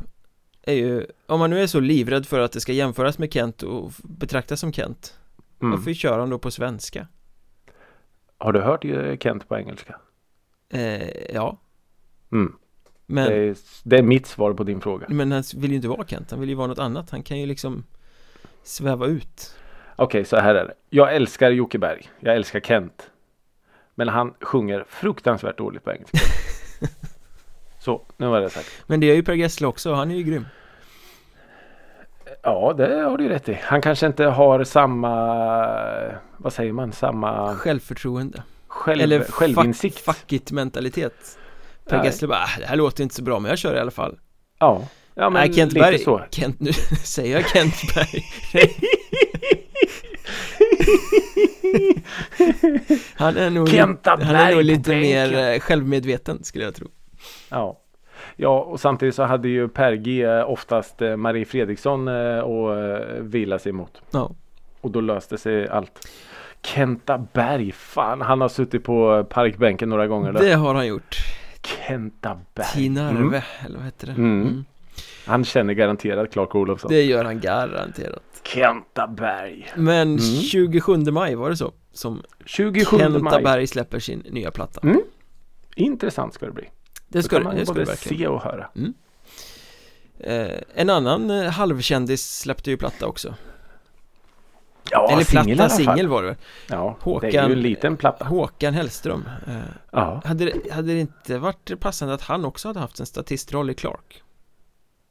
är ju, om man nu är så livrädd för att det ska jämföras med Kent och betraktas som Kent mm. Varför kör han då på svenska? Har du hört Kent på engelska? Eh, ja. Mm. Men, det, är, det är mitt svar på din fråga. Men han vill ju inte vara Kent, han vill ju vara något annat. Han kan ju liksom sväva ut. Okej, okay, så här är det. Jag älskar Jocke Berg. Jag älskar Kent. Men han sjunger fruktansvärt dåligt på engelska Så, nu var det sagt. Men det är ju Per Gessle också, han är ju grym. Ja, det har du rätt i. Han kanske inte har samma, vad säger man, samma Självförtroende. Själv, Eller självinsikt. Fuck, fuck it mentalitet. Per Nej. Gessle bara, äh, det här låter inte så bra men jag kör i alla fall. Ja, ja men Nej, Kent lite Berg, så. Kent, nu säger jag Kent Berg. han är nog, han är nog lite mer eh, självmedveten skulle jag tro. Ja. Ja, och samtidigt så hade ju Per G oftast eh, Marie Fredriksson och eh, eh, vila sig emot. Ja. Och då löste sig allt. Kenta Berg, fan han har suttit på parkbänken några gånger. Då. Det har han gjort. Kenta Berg. Tinarve, mm. eller vad heter det? Mm. Mm. Han känner garanterat Clark Olofsson. Det gör han garanterat. Kenta Berg. Men 27 mm. maj var det så? Som 27 Kenta maj. Berg släpper sin nya platta. Mm. Intressant ska det bli. Det ska, man det både se och höra. Mm. Eh, en annan eh, halvkändis släppte ju platta också. Ja, Eller platta, singel var det Ja, Håkan, det är ju en liten platta. Håkan Hellström. Eh, ja. hade, det, hade det inte varit passande att han också hade haft en statistroll i Clark?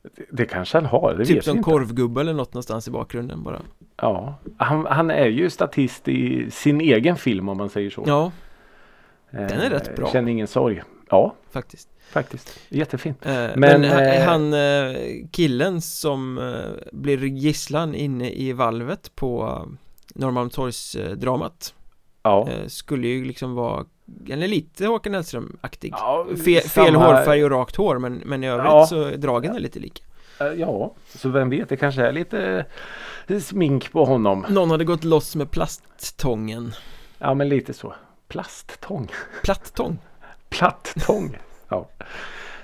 Det, det kanske han har, det typ vet som korvgubbe eller något någonstans i bakgrunden bara. Ja, han, han är ju statist i sin egen film om man säger så. Ja. Den är rätt bra. Känner ingen sorg. Ja, faktiskt. Faktiskt, jättefint. Eh, men, men eh, han eh, killen som blir gisslan inne i valvet på Norrmalmstorgsdramat Ja. Skulle ju liksom vara eller lite Håkan Hellström-aktig. Ja, Fe, Fel hårfärg och rakt hår men, men i övrigt ja. så dragen är lite lika. Ja, så vem vet, det kanske är lite smink på honom. Någon hade gått loss med plasttången. Ja men lite så. Plasttång. Plattång Plattång. Ja.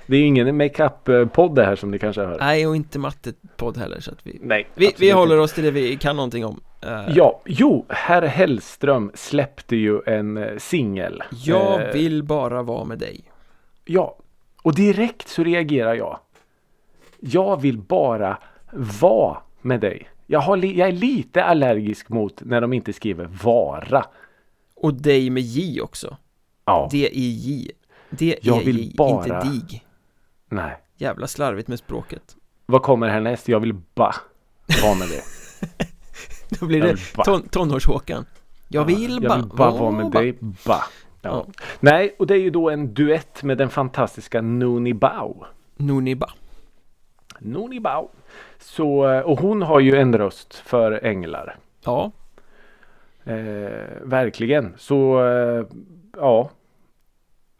Det är ingen makeup-podd det här som ni kanske hör. Nej, och inte matte-podd heller så att vi Nej, vi, vi håller oss till det vi kan någonting om uh, Ja, jo, herr Hellström släppte ju en uh, singel. Jag uh, vill bara vara med dig. Ja, och direkt så reagerar jag. Jag vill bara vara med dig. Jag, har jag är lite allergisk mot när de inte skriver vara. Och dig med J också Ja. D-I-J Det jag vill J, bara... inte dig. Nej. Jävla slarvigt med språket. Vad kommer härnäst? Jag vill ba. Vara med det Då blir det ton tonårshåkan. Jag vill ja, Jag vill bara vara med dig, ba. Ja. ja. Nej, och det är ju då en duett med den fantastiska Nuni Bao. Nuni Ba Nuni Bao. Så, eh, och hon har ju en röst för änglar. Ja. Eh, Verkligen, så eh, ja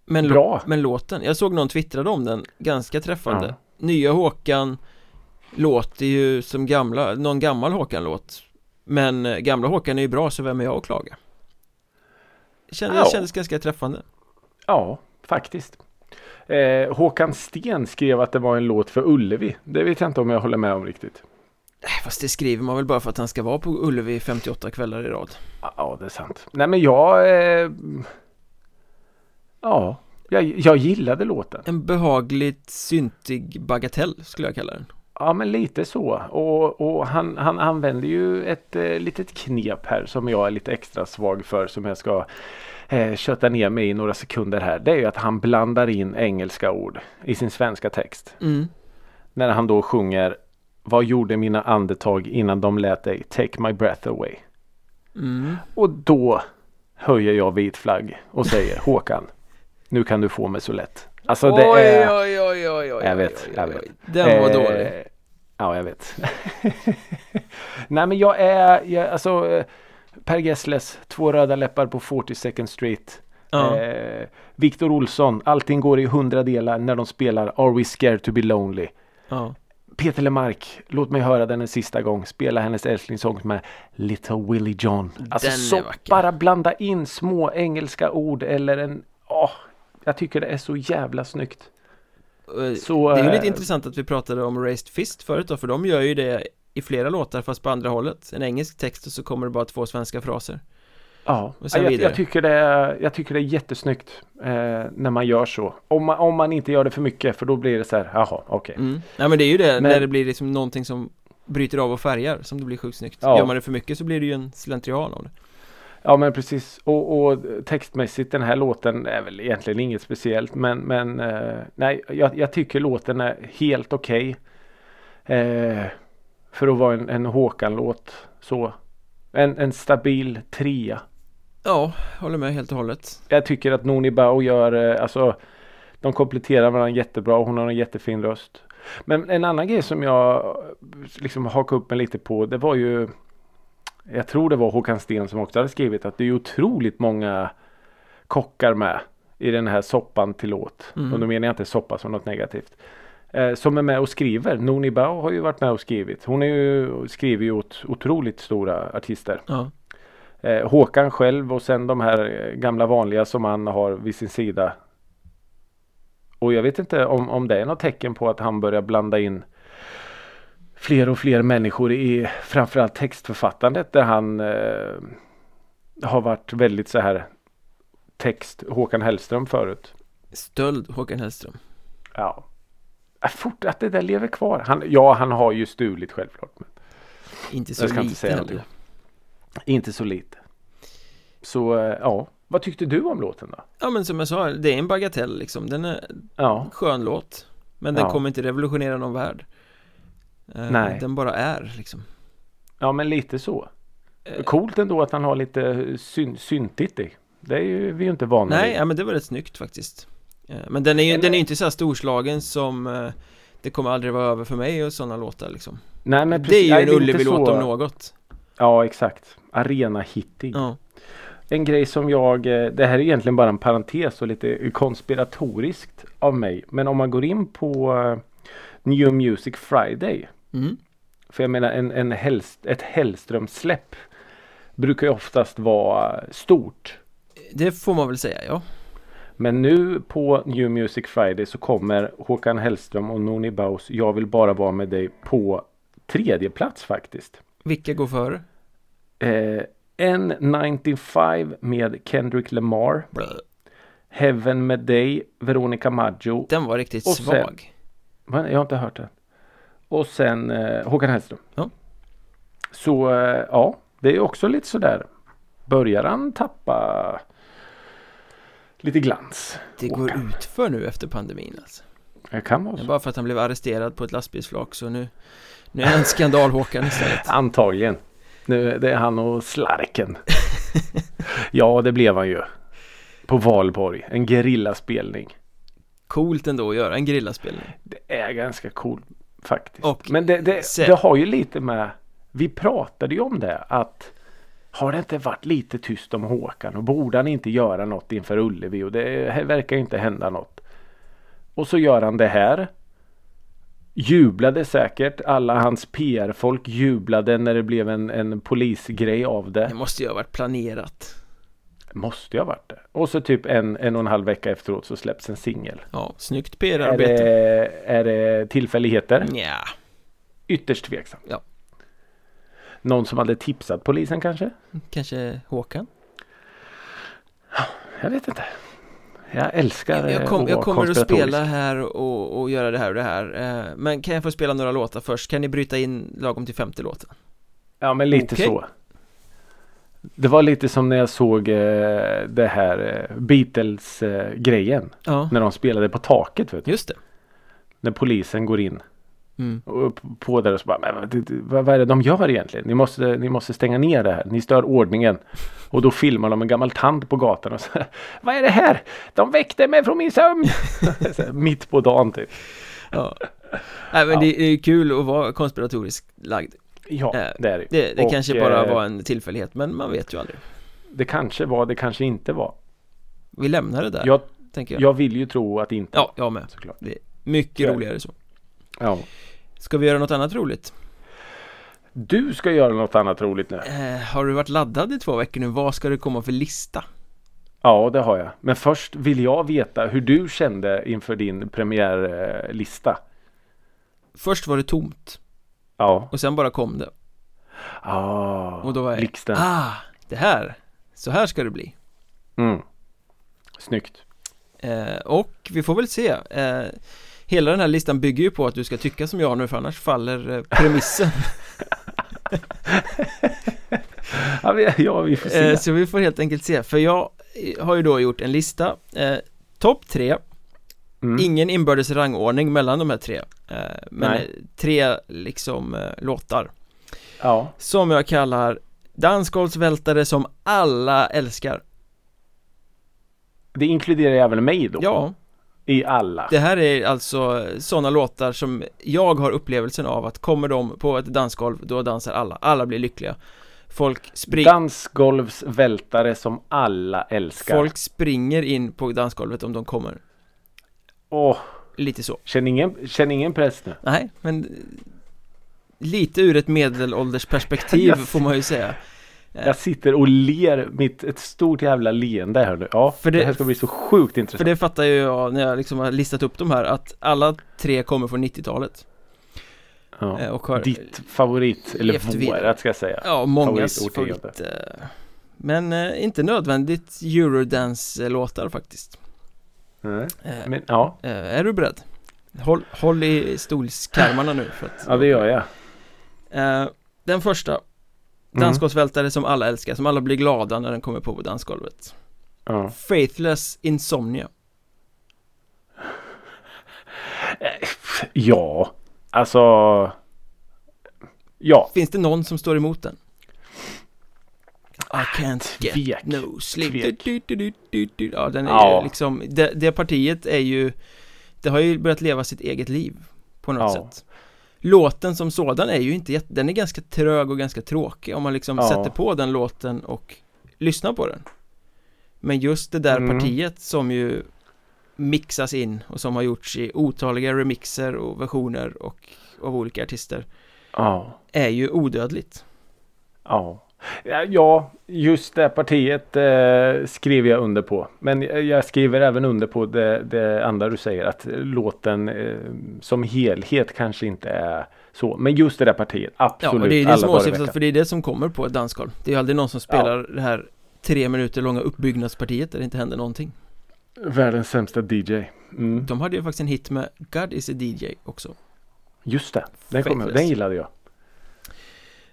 men, Bra. men låten, jag såg någon twittrade om den Ganska träffande ja. Nya Håkan Låter ju som gamla, någon gammal Håkan-låt Men eh, gamla Håkan är ju bra så vem är jag att klaga? Kändes, ja. kändes ganska träffande Ja, faktiskt eh, Håkan Sten skrev att det var en låt för Ullevi Det vet jag inte om jag håller med om riktigt Nej, fast det skriver man väl bara för att han ska vara på Ullevi 58 kvällar i rad. Ja, det är sant. Nej, men jag... Eh, ja, jag, jag gillade låten. En behagligt syntig bagatell skulle jag kalla den. Ja, men lite så. Och, och han, han använder ju ett eh, litet knep här som jag är lite extra svag för som jag ska eh, köta ner mig i några sekunder här. Det är ju att han blandar in engelska ord i sin svenska text. Mm. När han då sjunger Vad gjorde mina andetag innan de lät dig take my breath away? Mm. Och då höjer jag vit flagg och säger Håkan, nu kan du få mig så lätt. Alltså det oj, är... oj, oj, oj, oj, Jag vet, jag vet. Den var Eh, dålig. Ja, jag vet. Nej, men jag är, jag, alltså eh, Per Gessles, Två röda läppar på 42nd Street. Ja. Eh, Viktor Olsson, Allting går i hundra delar när de spelar Are We Scared To Be Lonely. ja. Peter Lemark, låt mig höra den en sista gång. Spela hennes älsklingssång med Little Willie John. Alltså så bara blanda in små engelska ord eller en... Åh, jag tycker det är så jävla snyggt. Så, Det är ju eh, lite intressant att vi pratade om Raised Fist förut då, för de gör ju det i flera låtar fast på andra hållet En engelsk text och så kommer det bara två svenska fraser Ja, jag, jag, tycker det är, jag tycker det är jättesnyggt eh, när man gör så. Om man, om man inte gör det för mycket för då blir det så här, jaha, okej. mm. Nej men det är ju det, Men- när det blir liksom någonting som bryter av och färgar som det blir sjukt snyggt Ja. Gör man det för mycket så blir det ju en slentrian av det Ja men precis. Och, och textmässigt den här låten är väl egentligen inget speciellt. Men, men eh, nej, jag, jag tycker låten är helt okej. Eh, för att vara en, en Håkan-låt. Så. En, en stabil trea. Ja, håller med helt och hållet Jag tycker att Noni Bao gör, eh, alltså de kompletterar varandra jättebra. Hon har en jättefin röst. Men en annan grej som jag eh, liksom hakade upp mig lite på. Det var ju Jag tror det var Håkan Sten som också hade skrivit att det är otroligt många kockar med i den här soppan till låt. Mm. Och då menar jag inte soppa som något negativt. Eh, som är med och skriver. Noni Bao har ju varit med och skrivit. Hon är ju, skriver ju åt otroligt stora artister. Ja, Eh, Håkan själv och sen de här gamla vanliga som han har vid sin sida. Och jag vet inte om, om det är något tecken på att han börjar blanda in fler och fler människor i framförallt textförfattandet där han eh, har varit väldigt så här text Håkan Hellström förut. stöld Håkan Hellström Ja. Äh, Fort att det där lever kvar. Han, ja, han har ju stulit självklart. Men Inte så inte lite säga heller inte så lite. Så eh, ja, vad tyckte du om låten då? Ja men som jag sa, det är en bagatell liksom Den är Ja, skön låt Men den Ja. kommer inte revolutionera någon värld Nej. Den bara är liksom ja men lite så. Eh, Coolt ändå att han har lite syn syntigt i. Det är ju vi är ju inte vana Nej, vid. ja, men det var rätt snyggt faktiskt Eh, Men den är ju den är inte så här storslagen som eh, Det kommer aldrig vara över för mig och sådana låtar liksom Nej men Det är ju nej, en Ullevi-låt så. om något Ja exakt. Arena hittig. Ja, En grej som jag, eh, det här är egentligen bara en parentes och lite konspiratoriskt av mig. Men om man går in på eh, New Music Friday. Mm. För jag menar en, en Hellst, ett Hellström-släpp brukar ju oftast vara stort. Det får man väl säga, ja Men nu på New Music Friday så kommer Håkan Hellström och Noni Baus Jag vill bara vara med dig på tredje plats faktiskt. Vilka går före? Eh, N95 med Kendrick Lamar. Blö. Heaven med dig, Veronica Maggio. Den var riktigt sen- svag Va? Jag har inte hört den. Och sen eh, Håkan Hellström. Ja. Så eh, ja, det är också lite sådär. Börjar han tappa lite glans? Det går Håkan. ut för nu efter pandemin alltså Det kan vara så. bara för att han blev arresterad på ett lastbilsflak så nu Nu är han skandal-Håkan istället Antagligen. Nu, det är han och Slarken. ja, det blev han ju. På valborg. En gerillaspelning. Coolt ändå att göra en grillaspelning Det är ganska coolt faktiskt. Och Men det, det, se- det har ju lite med Vi pratade ju om det att Har det inte varit lite tyst om Håkan och borde han inte göra något inför Ullevi och det verkar inte hända något. Och så gör han det här. Jublade säkert. Alla hans PR-folk jublade när det blev en, en polisgrej av det. Det måste ju ha varit planerat Måste ha varit det. Och så typ en, en och en halv vecka efteråt så släpps en singel. Ja, snyggt Är PR-arbete det, är det tillfälligheter? Nja, Ytterst tveksamt. Ja. Någon som hade tipsat polisen kanske? Kanske Håkan? Jag vet inte. Jag älskar Jag, eh, kom, att jag kommer att spela här och, och göra det här och det här eh, Men kan jag få spela några låtar först? Kan ni bryta in lagom till femte låten? Ja men lite Okej. så. Det var lite som när jag såg eh, det här eh, Beatles eh. Ja, När de spelade på taket vet du. just det När polisen går in. mm. Och på där och så bara, men vad, det- vad, är det de gör egentligen? Ni måste, ni måste stänga ner det här. Ni stör ordningen. Och då filmar de en gammal tant på gatan och så Vad är det här? De väckte mig från min sömn! Mitt på dagen typ. Ja Nej men Ja. det är kul att vara konspiratoriskt lagd Ja, Eh, det är det. Det, det Och, kanske bara eh, var en tillfällighet men man vet ju aldrig Det kanske var, det kanske inte var. Vi lämnar det där, Jag, jag jag vill ju tro att det inte Ja, jag med såklart. Mycket Ja. roligare så Ja. Ska vi göra något annat roligt? Du ska göra något annat roligt nu. Eh, har du varit laddad i två veckor nu? Vad ska det komma för lista? Ja, det har jag. Men först vill jag veta hur du kände inför din premiärlista. Först var det tomt Ja. och sen bara kom det Ah, Och då var jag, blixten. ah, det här, så här ska det bli Mm. Snyggt. eh, Och vi får väl se eh, Hela den här listan bygger ju på att du ska tycka som jag nu för annars faller eh, premissen Ja, vi, ja, vi får se. eh, Så vi får helt enkelt se För jag eh, har ju då gjort en lista eh, Topp tre Mm. Ingen inbördes rangordning mellan de här tre eh, Men Nej. tre liksom eh, låtar Ja. Som jag kallar Dansgolvsvältare som alla älskar Det inkluderar även mig då. Ja, I alla. det här är alltså sådana låtar som jag har upplevelsen av att kommer de på ett dansgolv då dansar alla, alla blir lyckliga Folk, spring, Dansgolvsvältare som alla älskar. folk springer in på dansgolvet om de kommer Åh, Lite så känn ingen, känn ingen press nu. Nej, men Lite ur ett medelåldersperspektiv får man ju säga Jag sitter och ler mitt, ett stort jävla leende här nu. Ja, För det, det- här ska bli så sjukt För intressant. det fattar ju jag när jag liksom har listat upp de här att alla tre kommer från 90-talet ja. eh, och har Ditt favorit, eller vårat ska jag säga. Ja, mångas favorit eh, Men eh, inte nödvändigt Eurodance-låtar faktiskt Nej. eh, Men ja, eh, Är du beredd? Håll, håll i stolskarmarna nu för att ja det gör jag. eh, Den första Mm. Dansgolvsvältare som alla älskar, som alla blir glada när den kommer på på dansgolvet Ja. Faithless Insomnia ja, alltså. Ja, Finns det någon som står emot den? I can't get Tvek. no sleep Tvek. du, du, du. Ja den är Ja. liksom det, det partiet är ju Det har ju börjat leva sitt eget liv På något Ja. sätt Låten som sådan är ju inte jätte, Den är ganska trög och ganska tråkig om man liksom Ja. sätter på den låten och Lyssnar på den Men just det där Mm. partiet som ju Mixas in och som har gjorts i otaliga remixer och versioner och av olika artister ja, Är ju odödligt ja. Ja, Ja, just det partiet eh, skriver jag under på. Men jag jag skriver även under på det, det andra du säger att låten eh, som helhet kanske inte är så. Men just det där partiet, Ja, absolut. och det är det som åsyftas för det är det som kommer på ett dansgolv Det är ju aldrig någon som spelar det här tre minuter långa uppbyggnadspartiet där det inte händer någonting Världens sämsta DJ. Mm. De hade ju faktiskt en hit med God is a DJ också Just det, den, kom den gillade jag.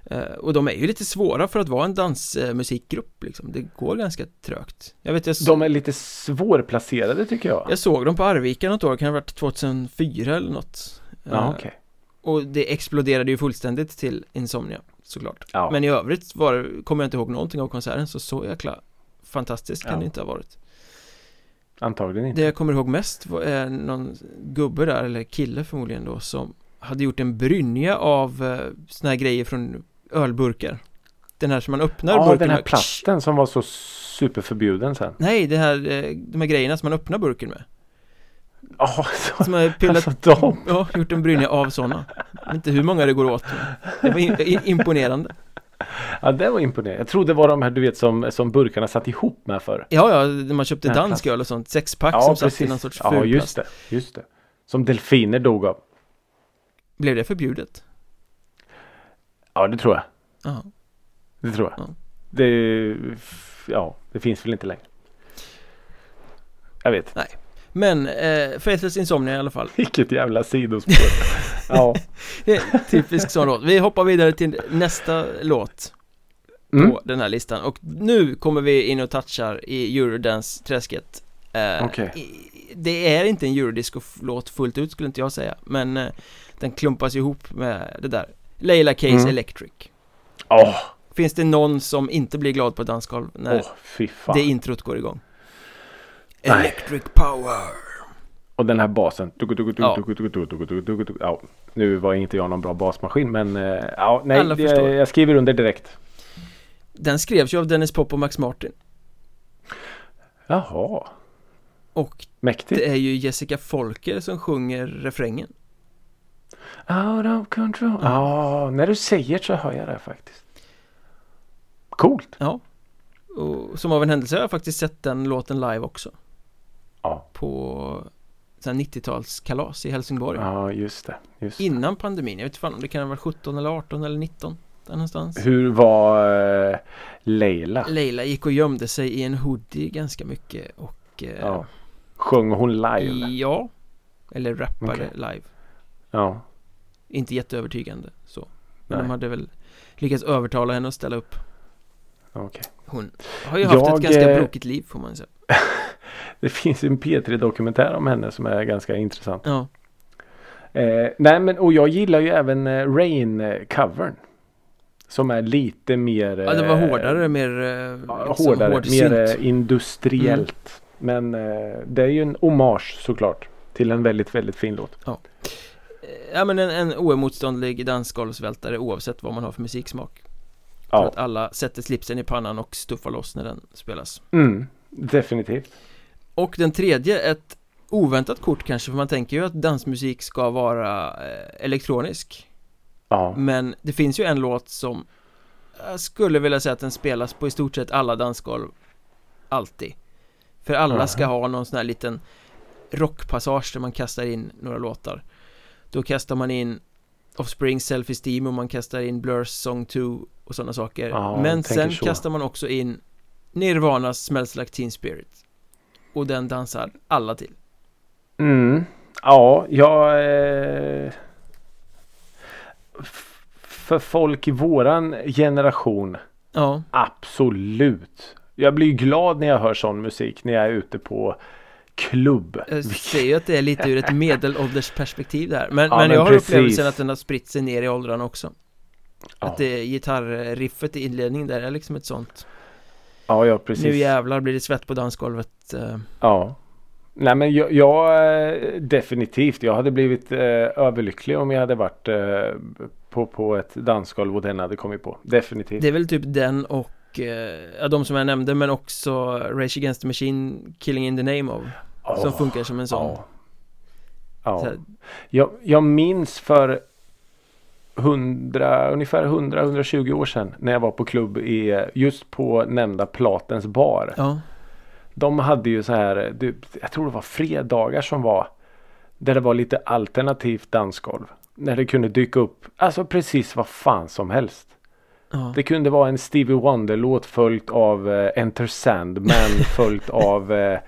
Eh, Och de är ju lite svåra för att vara en dansmusikgrupp liksom Det går ganska trögt Jag vet jag, s- De är lite svårplacerade tycker jag. jag såg dem på Arvika något år, kan det ha varit 2004 eller något Ja, Eh, okej. Och det exploderade ju fullständigt till Insomnia såklart Ja. Men i övrigt var, kommer jag inte ihåg någonting av konserten så så jäkla fantastiskt kan Ja. det inte ha varit Antagligen inte. Det jag kommer ihåg mest är någon gubbe där, eller kille förmodligen då, som hade gjort en brynja av eh, såna här grejer från ölburkar. Den här som man öppnar Ja, burken den här med. plasten som var så superförbjuden sen. Nej, det här, eh, de här grejerna som man öppnar burken med. Ja, så, Som har pillat, alltså de. ja, gjort en brynja av sådana. Inte hur många det går åt. Det var in, imponerande. Ja, det var imponerande. Jag trodde det var de här du vet som, som burkarna satt ihop med för. Ja, ja, när man köpte Ja, dansk öl och sånt, sexpack Ja, som satt i precis. någon sorts Ja, fulplast. just det. Just det. Som delfiner dog av. Blev det förbjudet? Ja, det tror jag. Ja. Det tror jag. Ja. Det, ja, det finns väl inte längre. Jag vet. Men eh, Faithless Insomnia i alla fall Vilket jävla sidospår. ja. Det är en typisk sån låt Vi hoppar vidare till nästa låt Mm. på den här listan och nu kommer vi in och touchar i Eurodance-träsket eh, i- Det är inte en Eurodisco-låt fullt ut skulle inte jag säga Men eh, den klumpas ihop med det där Leila Case Mm. Electric Åh, Finns det någon som inte blir glad på ett dansgolv när fan. det introt går igång? Nej. Electric power Och den här basen. Ja. Ja, nu var inte jag någon bra basmaskin men eh, ja, nej, Alla förstår. jag skriver under direkt. Den skrevs ju av Dennis Pop och Max Martin Jaha, Och mäktigt. det är ju Jessica Folker som sjunger refrängen Out of control. Ja, när du säger så hör jag det faktiskt. Coolt. Ja och som av en händelse har jag faktiskt sett den låten live också Ja, På sån här 90-talskalas i Helsingborg ja just det. Just det. Innan pandemin, jag vet inte fan om det kan ha varit 17 eller 18 eller 19 Där någonstans Hur var eh, Leila? Leila gick och gömde sig i en hoodie ganska mycket och eh, Ja. Sjöng hon live? Ja Eller rappade Okej. live Ja. Inte jätteövertygande så Men Nej. de hade väl lyckats övertala henne att ställa upp Okej. Hon har ju haft Jag, ett ganska eh, brokigt liv får man säga Det finns en P3-dokumentär om henne som är ganska intressant. Ja, Eh, nej men och jag gillar ju även eh, Rain-covern. Som är lite mer... ja det var eh, hårdare, mer Ja, liksom hårdare, hård mer synt. industriellt. Men eh, det är ju en hommage såklart. Till en väldigt, väldigt fin låt. Ja men en, en oemotståndlig dansgolvsvältare oavsett vad man har för musiksmak. För Ja, att alla sätter slipsen i pannan och stuffar loss när den spelas. Mm, definitivt. Och den tredje, ett oväntat kort kanske för man tänker ju att dansmusik ska vara eh, elektronisk. Ja, Men det finns ju en låt som Jag skulle vilja säga att den spelas på i stort sett alla dansgolv Alltid. För alla ska ha någon sån här liten rockpassage där man kastar in några låtar Då kastar man in Offspring Self Esteem och man kastar in Blurs Song 2 och sådana saker. Ja, Men sen så. kastar man också in Nirvanas Smells Like Teen Spirit. Och den dansar alla till. Mm, ja, jag... Eh, för folk i våran generation. Ja, Absolut. Jag blir glad när jag hör sån musik när jag är ute på klubb. jag ser ju att det är lite ur ett medelålders perspektiv där Men, Ja, men men jag har precis. upplevelsen att den har spritt sig ner i åldrarna också Ja, Att det gitarriffet i inledningen där är liksom ett sånt ja, ja precis. Nu jävlar blir det svett på dansgolvet eh, Ja. Nej men jag, jag eh, definitivt. Jag hade blivit eh, överlycklig om jag hade varit eh, på, på ett dansgolv och den hade kommit på. Definitivt. Det är väl typ den och eh, Ja de som jag nämnde men också Rage Against the Machine Killing in the Name of Som Åh, funkar som en sån Ja. ja. Så Jag, jag minns för 100, ungefär 100-120 år sedan när jag var på klubb i eh, just på nämnda Platens bar. Ja, De hade ju så här, jag tror det var fredagar som var där det var lite alternativt dansgolv. När det kunde dyka upp, alltså precis vad fan som helst. Ja, Det kunde vara en Stevie Wonder-låt följt av eh, Enter Sandman följt av eh,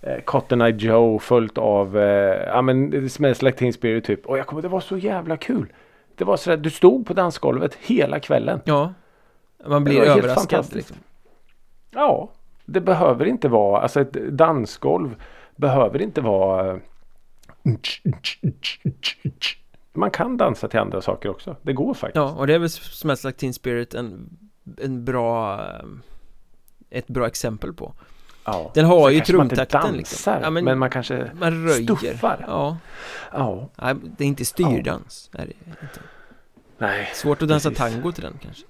eh, Cotton Eye Joe följt av eh, ja men det Smells Like Teen Spirit typ. Och jag kommer, det var så jävla kul. Det var sådär, du stod på dansgolvet hela kvällen. ja Man blir överraskad liksom. Ja, det behöver inte vara, alltså ett dansgolv behöver inte vara eh, man kan dansa till andra saker också. Det går faktiskt. Ja, och det är väl Smells Like Teen Spirit en, en bra Ett bra exempel på Ja. Den har ju kanske man inte trumtakten dansar, liksom ja, men, man kanske man röjer stuffar. Ja, Ja, nej, det är inte styrdans är det inte. nej. Svårt att dansa Precis. tango till den kanske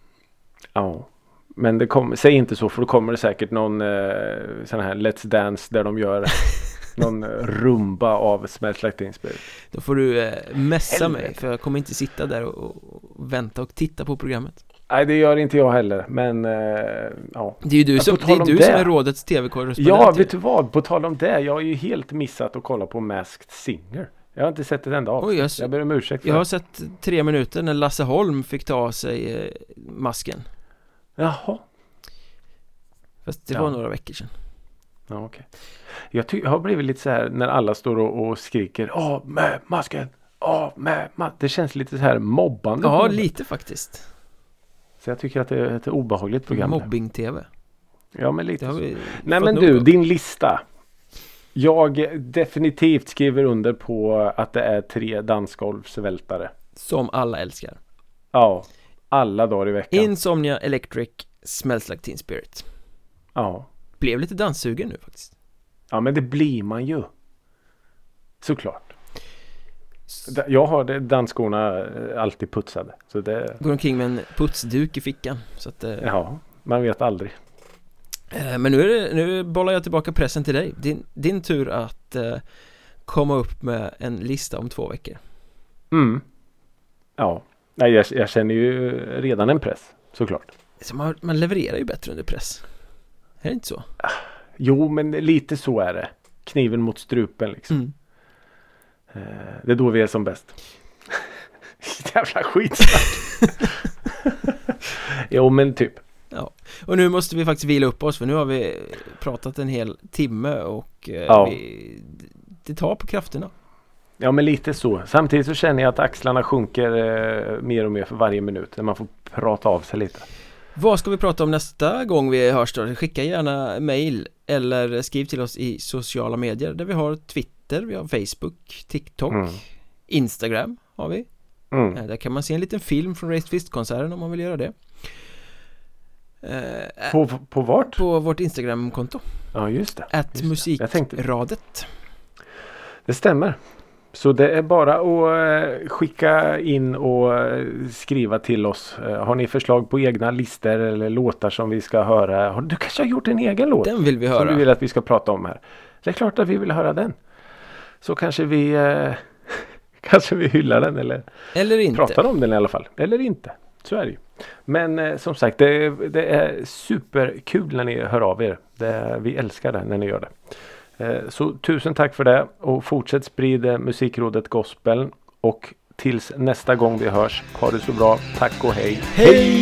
Ja. Men det kommer, säg inte så för då kommer det säkert någon eh, sån här Let's Dance där de gör någon rumba av Smells Like Teen Spirit. Då får du eh, messa mig Helvete. för jag kommer inte sitta där och, och vänta och titta på programmet Nej det gör inte jag heller men eh, ja. Det är ju du som, det är du det. som är rådets tv-korrespondent Ja vet du vad, på tal om det. Jag har ju helt missat att kolla på Masked Singer. Jag har inte sett ett enda avsnitt. Jag, jag ber om ursäkt för jag har sett tre minuter när Lasse Holm fick ta av sig eh, masken Jaha. Fast det Ja. var några veckor sedan Ja, okej. Jag, jag har blivit lite så här när alla står och, och skriker av med masken. Av med masken. Det känns lite så här mobbande. Ja, lite faktiskt Så jag tycker att det är ett obehagligt program. Mobbing-tv Ja, men lite så. Nej men du, din lista. Jag definitivt skriver under på att det är tre dansgolvsvältare. Som alla älskar Ja, alla dagar i veckan. Insomnia Electric Smells Like Teen Spirit Ja. Blev lite danssugen nu faktiskt ja, men det blir man ju. Såklart. Jag har dansskorna eh, alltid putsade. Så det, Går omkring med en putsduk i fickan så att, eh, ja, man vet aldrig. eh, Men nu, är det, nu bollar jag tillbaka pressen till dig Din, din tur att komma upp med en lista om två veckor Mm. Ja, Nej, jag, jag känner ju redan en press. Såklart. så man, man levererar ju bättre under press Är det inte så? Jo, men lite så är det. Kniven mot strupen liksom. Mm. Eh, Det är då vi är som bäst. Jävla skitsnack. jo men typ. Och nu måste vi faktiskt vila upp oss för nu har vi pratat en hel timme och eh, Ja. vi, det tar på krafterna Ja men lite så. Samtidigt så känner jag att axlarna sjunker eh, mer och mer för varje minut. När man får prata av sig lite. Vad ska vi prata om nästa gång vi hörs då? Skicka gärna mail eller skriv till oss i sociala medier där vi har Twitter, vi har Facebook, TikTok, Mm. Instagram har vi Mm. Eh, Där kan man se en liten film från Raised Fist-konserten om man vill göra det Eh, På, på vart? På vårt Instagram-konto, Ja just det. att Just det. Musikradet Det stämmer. Så det är bara att eh, skicka in och eh, skriva till oss. Eh, Har ni förslag på egna listor eller låtar som vi ska höra? Du kanske har gjort en egen låt? Den vill vi Som du höra vill att vi ska prata om här. Det är klart att vi vill höra den. Så kanske vi Kanske vi hyllar den eller Eller inte pratar om den i alla fall. Eller inte. Så är det ju. Men eh, som sagt det, det är superkul när ni hör av er. Det, vi älskar det när ni gör det. Eh, så tusen tack för det och fortsätt sprida Musikrådet Gospel. Och tills nästa gång vi hörs. Ha det så bra. Tack och hej. Hej!